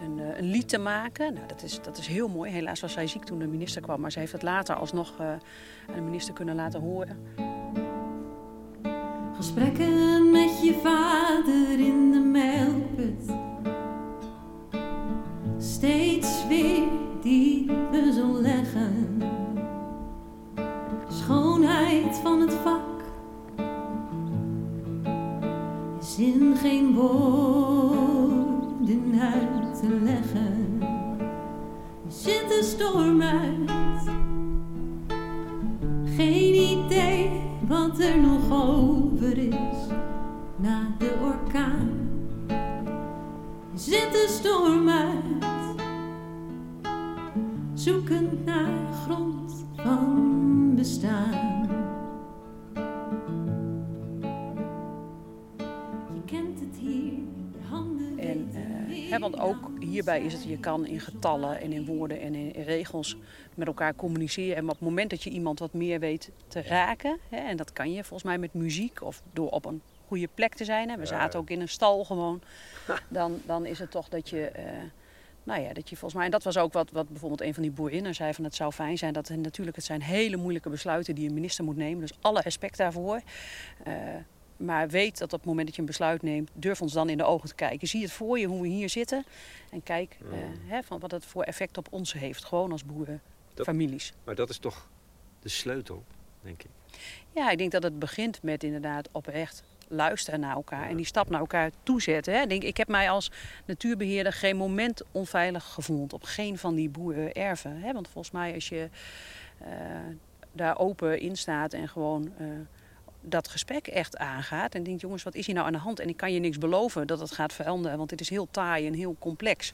een, eh, een lied te maken. Nou, dat is, dat is heel mooi. Helaas was zij ziek toen de minister kwam. Maar ze heeft het later alsnog aan de minister kunnen laten horen. Gesprekken met je vader leggen. Zit de storm uit. Geen idee wat er nog over is na de orkaan. Zit de storm ook hierbij is het, je kan in getallen en in woorden en in regels met elkaar communiceren. En op het moment dat je iemand wat meer weet te raken, hè, en dat kan je volgens mij met muziek of door op een goede plek te zijn. Hè, we zaten ook in een stal gewoon. Dan, dan is het toch dat je, eh, nou ja, dat je volgens mij, en dat was ook wat, wat bijvoorbeeld een van die boerinnen zei, van het zou fijn zijn dat natuurlijk, het zijn hele moeilijke besluiten die een minister moet nemen. Dus alle respect daarvoor. Eh, maar weet dat op het moment dat je een besluit neemt, durf ons dan in de ogen te kijken. Zie het voor je hoe we hier zitten. En kijk eh, hè, van wat het voor effect op ons heeft. Gewoon als boeren, Dat- families. Maar dat is toch de sleutel, denk ik. Ja, ik denk dat het begint met inderdaad oprecht luisteren naar elkaar en die stap naar elkaar toezetten. Hè. Ik, denk, ik heb mij als natuurbeheerder geen moment onveilig gevoeld op geen van die boerenerven. Hè. Want volgens mij als je eh, daar open in staat en gewoon eh, dat gesprek echt aangaat. En denkt, jongens, wat is hier nou aan de hand? En ik kan je niks beloven dat het gaat veranderen, want het is heel taai en heel complex.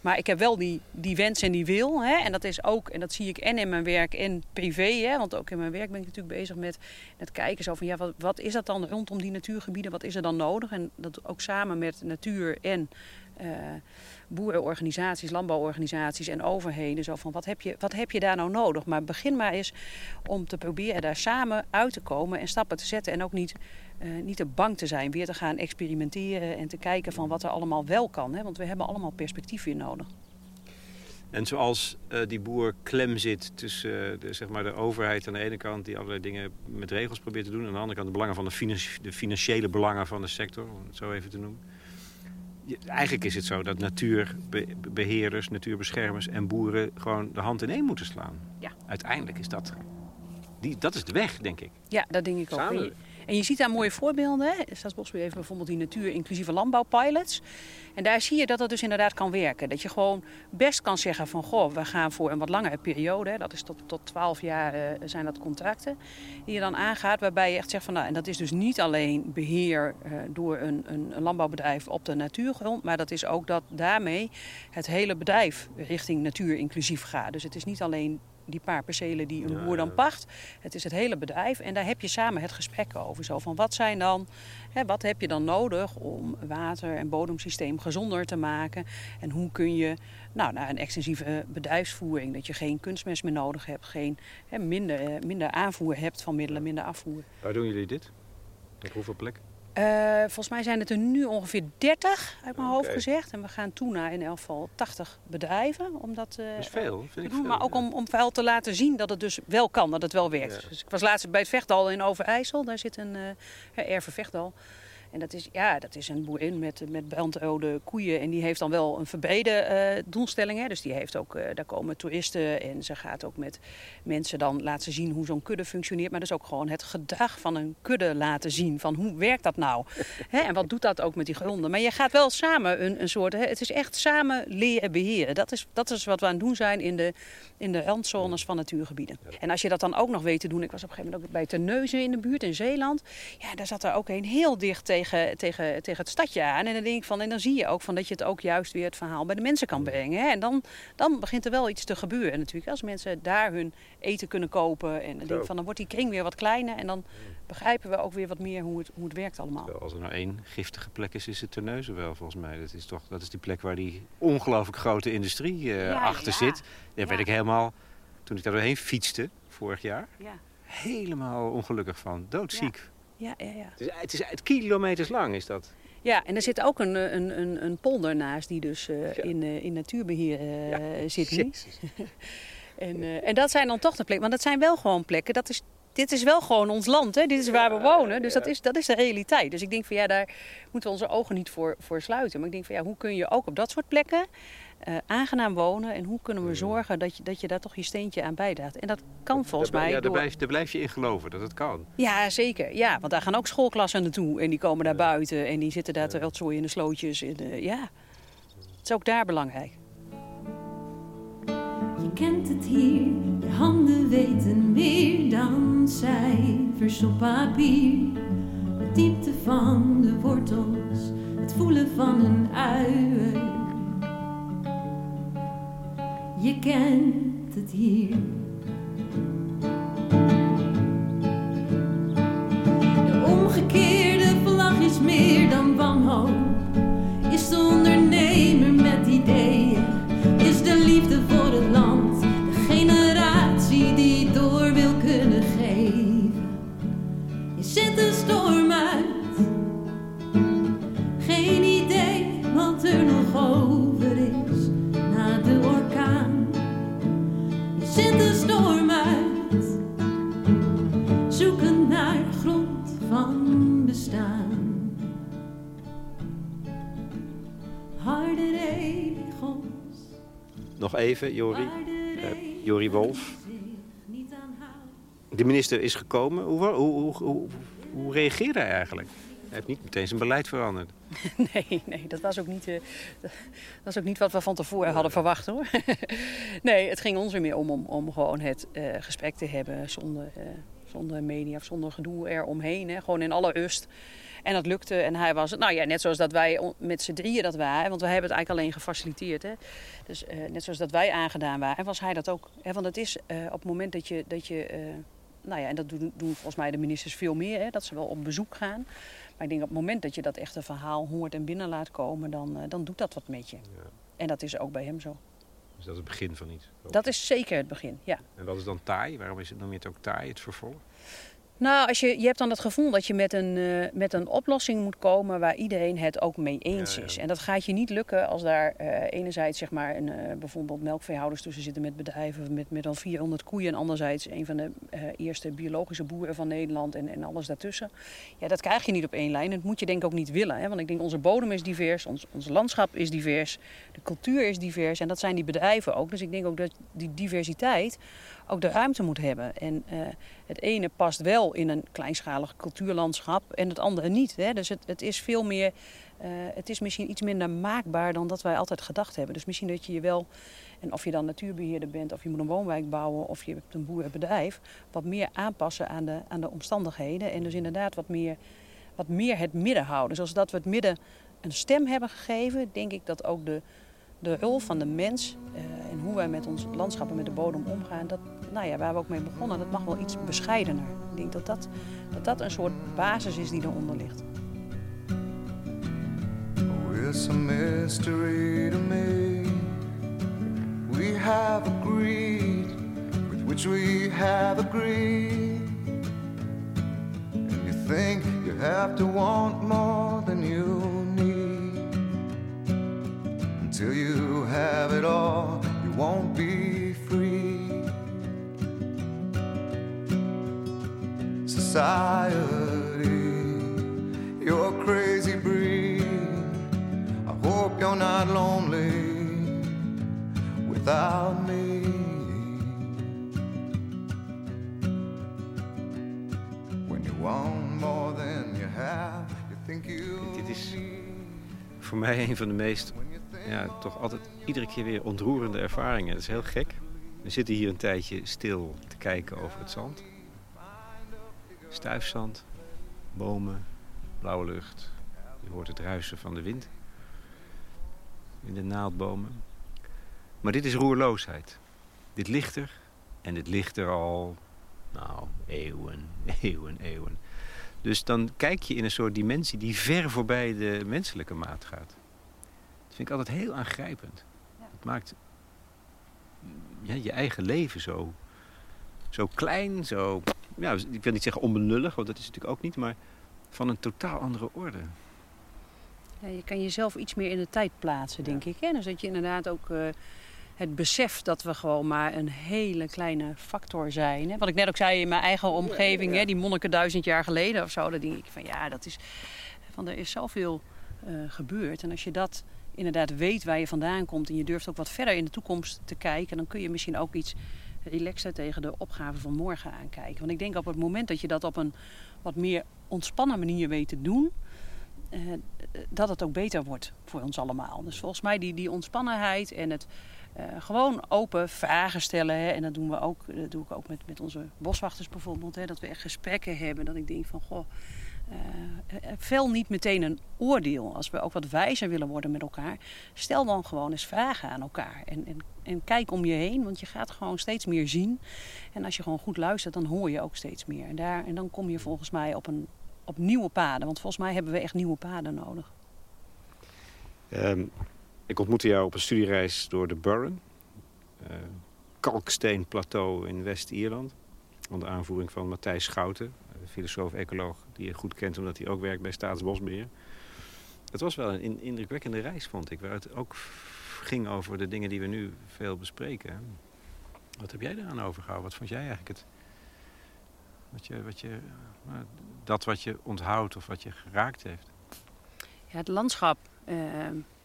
Maar ik heb wel die, die wens en die wil. Hè? En dat is ook, en dat zie ik en in mijn werk en privé. Hè? Want ook in mijn werk ben ik natuurlijk bezig met het kijken zo van, ja, wat, wat is dat dan rondom die natuurgebieden? Wat is er dan nodig? En dat ook samen met natuur en uh, boerenorganisaties, landbouworganisaties en overheden. Zo van wat heb, je, wat heb je daar nou nodig? Maar begin maar eens om te proberen daar samen uit te komen en stappen te zetten. En ook niet, uh, niet te bang te zijn, weer te gaan experimenteren en te kijken van wat er allemaal wel kan. Hè? Want we hebben allemaal perspectief weer nodig. En zoals uh, die boer klem zit tussen de, zeg maar de overheid aan de ene kant... die allerlei dingen met regels probeert te doen... en aan de andere kant de, belangen van de, de financiële belangen van de sector, om het zo even te noemen eigenlijk is het zo dat natuurbeheerders, natuurbeschermers en boeren gewoon de hand in één moeten slaan. Ja. Uiteindelijk is dat, die, dat is de weg, denk ik. Ja, dat denk ik ook. Samen. En je ziet daar mooie voorbeelden. Staatsbosbeheer heeft bijvoorbeeld die natuur-inclusieve landbouwpilots. En daar zie je dat het dus inderdaad kan werken. Dat je gewoon best kan zeggen van... goh, we gaan voor een wat langere periode. Dat is tot, tot 12 jaar uh, zijn dat contracten. Die je dan aangaat. Waarbij je echt zegt van... nou, en dat is dus niet alleen beheer uh, door een, een, een landbouwbedrijf op de natuurgrond. Maar dat is ook dat daarmee het hele bedrijf richting natuur-inclusief gaat. Dus het is niet alleen die paar percelen die een boer dan pacht. Het is het hele bedrijf en daar heb je samen het gesprek over. Zo van wat zijn dan, hè, wat heb je dan nodig om water- en bodemsysteem gezonder te maken? En hoe kun je nou, naar een extensieve bedrijfsvoering, dat je geen kunstmest meer nodig hebt, geen, hè, minder, minder aanvoer hebt van middelen, minder afvoer. Waar doen jullie dit? Op hoeveel plekken? Uh, volgens mij zijn het er nu ongeveer 30 uit mijn okay. hoofd gezegd. En we gaan toe naar in elk geval 80 bedrijven. Om dat, uh, dat is veel, vind ik doen, veel, Maar ook om, om te laten zien dat het dus wel kan, dat het wel werkt. Ja. Dus ik was laatst bij het Vechtdal in Overijssel. Daar zit een uh, Erve Vechtdal. En dat is, ja, dat is een boerin met, met brandrode koeien. En die heeft dan wel een verbrede uh, doelstelling. Hè. Dus die heeft ook, uh, daar komen toeristen en ze gaat ook met mensen dan laten zien hoe zo'n kudde functioneert. Maar dus ook gewoon het gedrag van een kudde laten zien. Van hoe werkt dat nou? hè, en wat doet dat ook met die gronden? Maar je gaat wel samen een, een soort, hè, het is echt samen leren beheren. Dat is, dat is wat we aan het doen zijn in de, in de randzones van natuurgebieden. En als je dat dan ook nog weet te doen. Ik was op een gegeven moment ook bij Terneuzen in de buurt in Zeeland. Ja, daar zat er ook een heel dicht tegen tegen, tegen, tegen het stadje aan. En dan denk ik van, en dan zie je ook van dat je het ook juist weer het verhaal bij de mensen kan brengen. Hè? En dan, dan begint er wel iets te gebeuren natuurlijk. Als mensen daar hun eten kunnen kopen. En dan denk ik van, dan wordt die kring weer wat kleiner. En dan begrijpen we ook weer wat meer hoe het, hoe het werkt allemaal. Als er nou één giftige plek is, is het Terneuzen wel volgens mij. Dat is, toch, dat is die plek waar die ongelooflijk grote industrie uh, ja, achter ja. zit. Daar Ja. werd ik helemaal, toen ik daar doorheen fietste vorig jaar, Ja, helemaal ongelukkig van. Doodziek. Ja, ja. ja. Het, is, het is uit kilometers lang is dat. Ja, en er zit ook een, een, een, een polder naast die dus eh, Ja. in, eh, in natuurbeheer eh, Ja. zit nu. En, eh, en dat zijn dan toch de plekken, want dat zijn wel gewoon plekken. Dat is, dit is wel gewoon ons land, hè? dit is waar we wonen. Dus dat is, dat is de realiteit. Dus ik denk van ja, daar moeten we onze ogen niet voor, voor sluiten. Maar ik denk van ja, hoe kun je ook op dat soort plekken eh, aangenaam wonen? En hoe kunnen we zorgen dat je, dat je daar toch je steentje aan bijdraagt? En dat kan volgens Daar- mij. Ja, daar, door- blijf, daar blijf je in geloven dat het kan. Ja, zeker. Ja, want daar gaan ook schoolklassen naartoe. En die komen daar buiten en die zitten daar te rotzooien in de slootjes. En, eh, ja, het is ook daar belangrijk. Je kent het hier, je handen weten meer dan cijfers op papier. De diepte van de wortels, het voelen van een ui. Je kent het hier. De omgekeerde vlag is meer dan wanhoop. Is de ondernemer met ideeën, is de liefde voor Nog even, Jori. Uh, Jori Wolf. De minister is gekomen. Hoe, hoe, hoe, hoe, reageerde hij eigenlijk? heeft niet meteen zijn beleid veranderd. Nee, nee dat, was ook niet, uh, dat was ook niet wat we van tevoren hadden verwacht hoor. nee, het ging ons er meer om, om, om gewoon het uh, gesprek te hebben zonder, uh, zonder media of zonder gedoe eromheen. Hè. Gewoon in alle rust. En dat lukte. En hij was, nou ja, net zoals dat wij met z'n drieën dat waren. Want we hebben het eigenlijk alleen gefaciliteerd. Hè. Dus net zoals dat wij aangedaan waren, was hij dat ook. Hè. Want het is op het moment dat je, dat je nou ja, en dat doen, doen volgens mij de ministers veel meer, hè, dat ze wel op bezoek gaan. Maar ik denk op het moment dat je dat echte verhaal hoort en binnen laat komen, dan, dan doet dat wat met je. Ja. En dat is ook bij hem zo. Dus dat is het begin van iets? Dat is zeker het begin, ja. En wat is dan taai? Waarom is het, noem je het ook taai, het vervolg? Nou, als je, je hebt dan het gevoel dat je met een, uh, met een oplossing moet komen waar iedereen het ook mee eens is. En dat gaat je niet lukken als daar uh, enerzijds zeg maar, een, uh, bijvoorbeeld melkveehouders tussen zitten met bedrijven met meer dan 400 koeien. En anderzijds een van de eerste biologische boeren van Nederland en, en alles daartussen. Ja, dat krijg je niet op één lijn. Dat moet je denk ik ook niet willen. Hè? Want ik denk onze bodem is divers, ons, ons landschap is divers, de cultuur is divers. En dat zijn die bedrijven ook. Dus ik denk ook dat die diversiteit ook de ruimte moet hebben. En uh, het ene past wel in een kleinschalig cultuurlandschap en het andere niet. Hè? Dus het, het is veel meer, uh, het is misschien iets minder maakbaar dan dat wij altijd gedacht hebben. Dus misschien dat je je wel, en of je dan natuurbeheerder bent, of je moet een woonwijk bouwen, of je hebt een boerenbedrijf, wat meer aanpassen aan de, aan de omstandigheden. En dus inderdaad wat meer, wat meer het midden houden. Zoals dat we het midden een stem hebben gegeven, denk ik dat ook de de rol van de mens uh, en hoe wij met ons landschap en met de bodem omgaan, dat, nou ja, waar we ook mee begonnen, dat mag wel iets bescheidener. Ik denk dat dat, dat, dat een soort basis is die eronder ligt. Oh, it's a mystery to me. We have agreed with which we have agreed. And you think you have to want more than you Till you have it all, you won't be free. Society, you're a crazy breed. I hope you're not lonely without me. When you want more than you have, you think you. Dit is voor mij een van de meest ja, toch altijd iedere keer weer ontroerende ervaringen. Dat is heel gek. We zitten hier een tijdje stil te kijken over het zand. Stuifzand, bomen, blauwe lucht. Je hoort het ruisen van de wind in de naaldbomen. Maar dit is roerloosheid. Dit ligt er. En dit ligt er al, nou, eeuwen, eeuwen, eeuwen. Dus dan kijk je in een soort dimensie die ver voorbij de menselijke maat gaat. Dat vind ik altijd heel aangrijpend. Ja. Het maakt ja, je eigen leven zo, zo klein, zo... Ja, ik wil niet zeggen onbenullig, want dat is natuurlijk ook niet, maar van een totaal andere orde. Ja, je kan jezelf iets meer in de tijd plaatsen, denk ik. Hè? Dus dat je inderdaad ook uh, het besef dat we gewoon maar een hele kleine factor zijn. Hè? Wat ik net ook zei in mijn eigen omgeving, Hè? die monniken duizend jaar geleden of zo. Dan denk ik van ja, dat is, van, er is zoveel uh, gebeurd. En als je dat inderdaad weet waar je vandaan komt en je durft ook wat verder in de toekomst te kijken, dan kun je misschien ook iets relaxer tegen de opgave van morgen aankijken. Want ik denk op het moment dat je dat op een wat meer ontspannen manier weet te doen, eh, dat het ook beter wordt voor ons allemaal. Dus volgens mij die, die ontspannenheid en het uh, gewoon open vragen stellen. Hè, en dat doen we ook, dat doe ik ook met, met onze boswachters bijvoorbeeld. Hè, dat we echt gesprekken hebben. Dat ik denk van goh vel niet meteen een oordeel. Als we ook wat wijzer willen worden met elkaar, stel dan gewoon eens vragen aan elkaar. En, en, en kijk om je heen, want je gaat gewoon steeds meer zien. En als je gewoon goed luistert, dan hoor je ook steeds meer. En, daar, en dan kom je volgens mij op, een, op nieuwe paden. Want volgens mij hebben we echt nieuwe paden nodig. Um, ik ontmoette jou op een studiereis door de Burren. Uh, kalksteenplateau in West-Ierland. Onder aanvoering van Matthijs Schouten, filosoof-ecoloog die je goed kent omdat hij ook werkt bij Staatsbosbeheer. Het was wel een indrukwekkende reis, vond ik. Waar het ook ging over de dingen die we nu veel bespreken. Wat heb jij eraan overgehouden? Wat vond jij eigenlijk het... Wat je, wat je, nou, dat wat je onthoudt of wat je geraakt heeft? Ja, het landschap uh,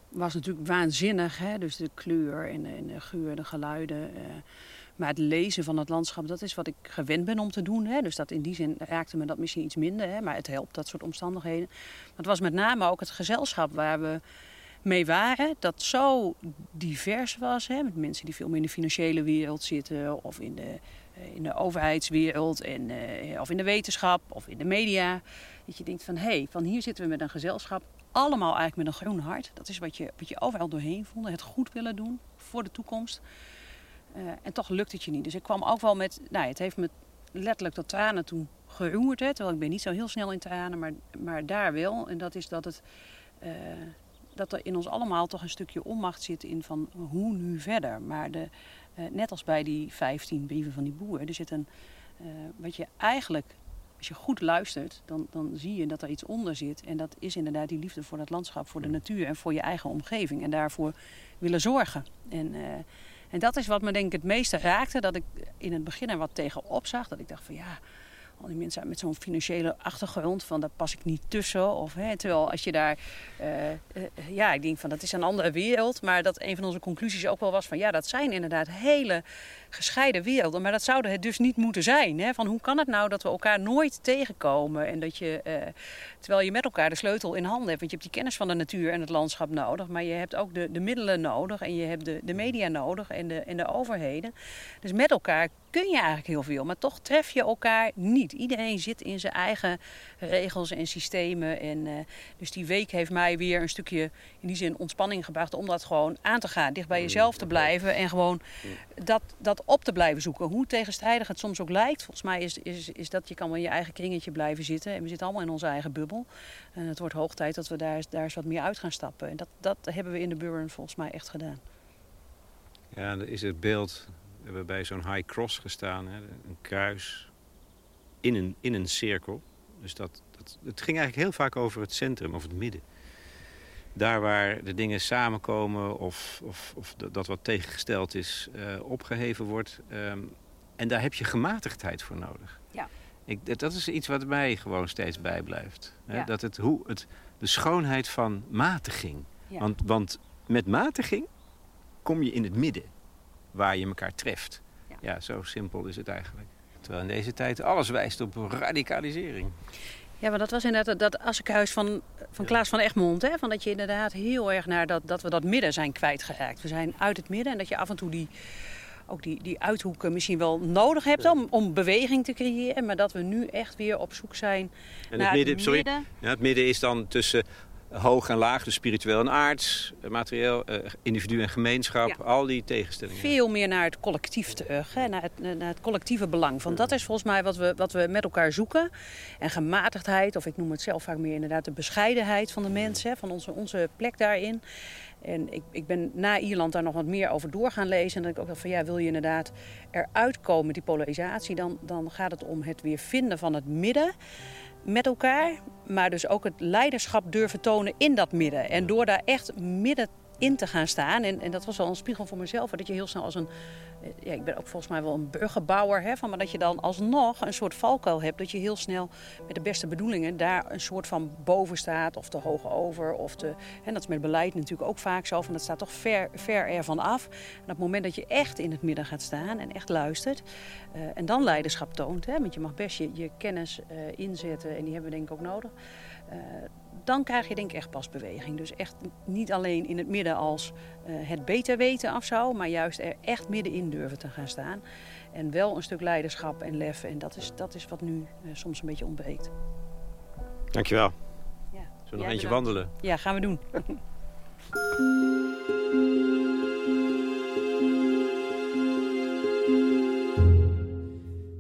was natuurlijk waanzinnig. Hè? Dus de kleur en de, en de geur, de geluiden. Uh, Maar het lezen van het landschap, dat is wat ik gewend ben om te doen. Hè. Dus dat in die zin raakte me dat misschien iets minder. Hè. Maar het helpt, dat soort omstandigheden. Maar het was met name ook het gezelschap waar we mee waren. Dat zo divers was. Hè, met mensen die veel meer in de financiële wereld zitten. Of in de, eh, in de overheidswereld. En, uh, of in de wetenschap. Of in de media. Dat je denkt van, hé, hey, van hier zitten we met een gezelschap. Allemaal eigenlijk met een groen hart. Dat is wat je, wat je overal doorheen vond. Het goed willen doen voor de toekomst. Uh, en toch lukt het je niet. Dus ik kwam ook wel met, nou, het heeft me letterlijk tot tranen toen geroerd. Hè, terwijl ik ben niet zo heel snel in tranen, maar, maar daar wel. En dat is dat het dat er in ons allemaal toch een stukje onmacht zit in van hoe nu verder. Maar de, uh, net als bij die 15 brieven van die boer, er zit een, wat je eigenlijk, als je goed luistert, dan, dan zie je dat er iets onder zit. En dat is inderdaad die liefde voor het landschap, voor de natuur en voor je eigen omgeving. En daarvoor willen zorgen. En, en dat is wat me denk ik het meeste raakte, dat ik in het begin er wat tegenop zag. Dat ik dacht van ja, al die mensen met zo'n financiële achtergrond, van daar pas ik niet tussen. Of, hè, terwijl als je daar, uh, uh, ja, ik denk van dat is een andere wereld. Maar dat een van onze conclusies ook wel was van ja, dat zijn inderdaad hele gescheiden werelden. Maar dat zouden het dus niet moeten zijn. Hè? Van hoe kan het nou dat we elkaar nooit tegenkomen? En dat je, uh, terwijl je met elkaar de sleutel in handen hebt. Want je hebt die kennis van de natuur en het landschap nodig. Maar je hebt ook de, de middelen nodig. En je hebt de, de media nodig en de, en de overheden. Dus met elkaar kun je eigenlijk heel veel. Maar toch tref je elkaar niet. Iedereen zit in zijn eigen regels en systemen. En, uh, dus die week heeft mij weer een stukje in die zin ontspanning gebracht. Om dat gewoon aan te gaan. Dicht bij jezelf te blijven. En gewoon dat, dat op te blijven zoeken. Hoe tegenstrijdig het soms ook lijkt. Volgens mij is, is, is dat je kan wel in je eigen kringetje blijven zitten. En we zitten allemaal in onze eigen bubbel. En het wordt hoog tijd dat we daar, daar eens wat meer uit gaan stappen. En dat, dat hebben we in de Burn volgens mij echt gedaan. Ja, dan is het beeld. We hebben bij zo'n high cross gestaan. Hè, een kruis in een, in een cirkel. Dus dat, dat, het ging eigenlijk heel vaak over het centrum, over het midden daar waar de dingen samenkomen of, of, of dat wat tegengesteld is uh, opgeheven wordt. Um, en daar heb je gematigdheid voor nodig. Ja. Ik, dat is iets wat mij gewoon steeds bijblijft. Ja. Dat het, hoe het, de schoonheid van matiging. Ja. Want, want met matiging kom je in het midden waar je elkaar treft. Ja. ja, zo simpel is het eigenlijk. Terwijl in deze tijd alles wijst op radicalisering. Ja, maar dat was inderdaad dat Assekhuis van, van Klaas van Egmond. Hè? Van dat je inderdaad heel erg naar dat, dat we dat midden zijn kwijtgeraakt. We zijn uit het midden en dat je af en toe die, ook die, die uithoeken misschien wel nodig hebt om, om beweging te creëren. Maar dat we nu echt weer op zoek zijn en naar het midden. het sorry, midden. Ja, het midden is dan tussen hoog en laag, dus spiritueel en aards, materieel, uh, individu en gemeenschap, Ja. al die tegenstellingen. Veel meer naar het collectief terug, hè? Naar, het, naar het collectieve belang. Want dat is volgens mij wat we, wat we met elkaar zoeken. En gematigdheid, of ik noem het zelf vaak meer inderdaad de bescheidenheid van de mensen, van onze, onze plek daarin. En ik, ik ben na Ierland daar nog wat meer over door gaan lezen. En dat ik ook dacht van ja, wil je inderdaad eruit komen die polarisatie, dan, dan gaat het om het weer vinden van het midden met elkaar. Maar dus ook het leiderschap durven tonen in dat midden. En door daar echt midden in te gaan staan. En, en dat was wel een spiegel voor mezelf. Dat je heel snel als een. Ja, ik ben ook volgens mij wel een burgerbouwer. Hè, van, maar dat je dan alsnog een soort valkuil hebt. Dat je heel snel met de beste bedoelingen daar een soort van boven staat. Of te hoog over. Of te, en dat is met beleid natuurlijk ook vaak zo. Van dat staat toch ver, ver ervan af. En op het moment dat je echt in het midden gaat staan. En echt luistert. Uh, en dan leiderschap toont. Hè, want je mag best je, kennis uh, inzetten. En die hebben we denk ik ook nodig. Uh, dan krijg je denk ik echt pas beweging. Dus echt niet alleen in het midden als uh, het beter weten of zo, maar juist er echt middenin durven te gaan staan. En wel een stuk leiderschap en lef. En dat is, dat is wat nu uh, soms een beetje ontbreekt. Dankjewel. Ja. Zullen we nog Ja, eentje bedankt. wandelen? Ja, gaan we doen.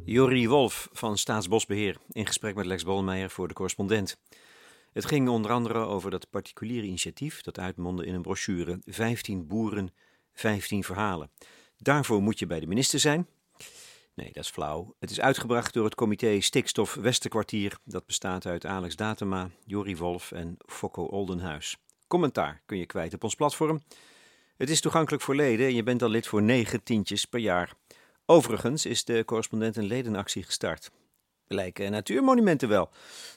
Jorrie Wolf van Staatsbosbeheer in gesprek met Lex Bolmeijer voor de correspondent. Het ging onder andere over dat particuliere initiatief dat uitmondde in een brochure 15 boeren, 15 verhalen. Daarvoor moet je bij de minister zijn. Nee, dat is flauw. Het is uitgebracht door het comité Stikstof Westerkwartier. Dat bestaat uit Alex Datema, Jorrie Wolf en Fokko Oldenhuis. Commentaar kun je kwijt op ons platform. Het is toegankelijk voor leden en je bent al lid voor 9 tientjes per jaar. Overigens is de correspondent een ledenactie gestart. Lijken natuurmonumenten wel,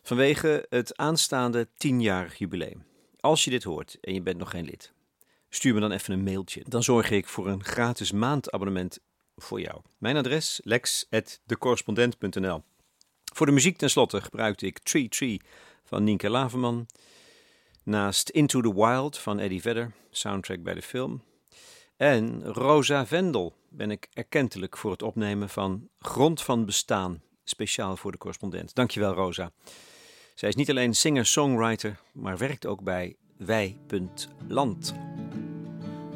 vanwege het aanstaande 10-jarig jubileum. Als je dit hoort en je bent nog geen lid, stuur me dan even een mailtje. Dan zorg ik voor een gratis maandabonnement voor jou. Mijn adres lex.decorrespondent.nl Voor de muziek tenslotte gebruikte ik Tree Tree van Nienke Laverman. Naast Into the Wild van Eddie Vedder, soundtrack bij de film. En Rosa Vendel ben ik erkentelijk voor het opnemen van Grond van Bestaan, speciaal voor de correspondent. Dankjewel Rosa. Zij is niet alleen singer-songwriter, maar werkt ook bij Wij.land.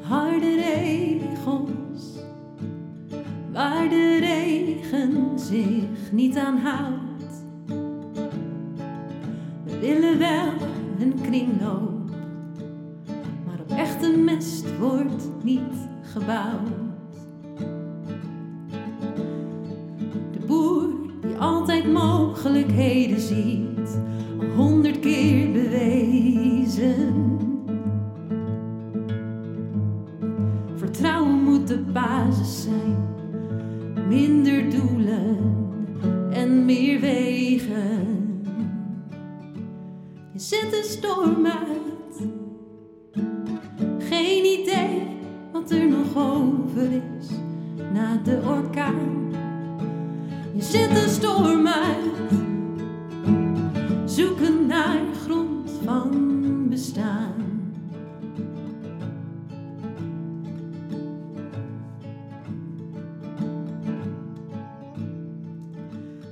Harde regels, waar de regen zich niet aan houdt. We willen wel een kringloop, maar op echte mest wordt niet gebouwd. Mogelijkheden ziet, honderd keer bewezen. Vertrouwen moet de basis zijn, minder doelen en meer wegen. Je zet de storm uit, geen idee wat er nog over is na de orkaan. Je zet de storm uit, zoeken naar grond van bestaan.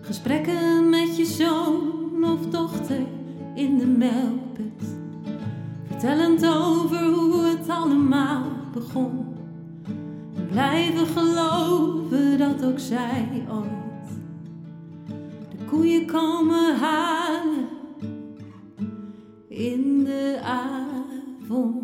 Gesprekken met je zoon of dochter in de melkput. Vertellend over hoe het allemaal begon. En blijven geloven dat ook zij ooit koeien komen halen in de avondzon.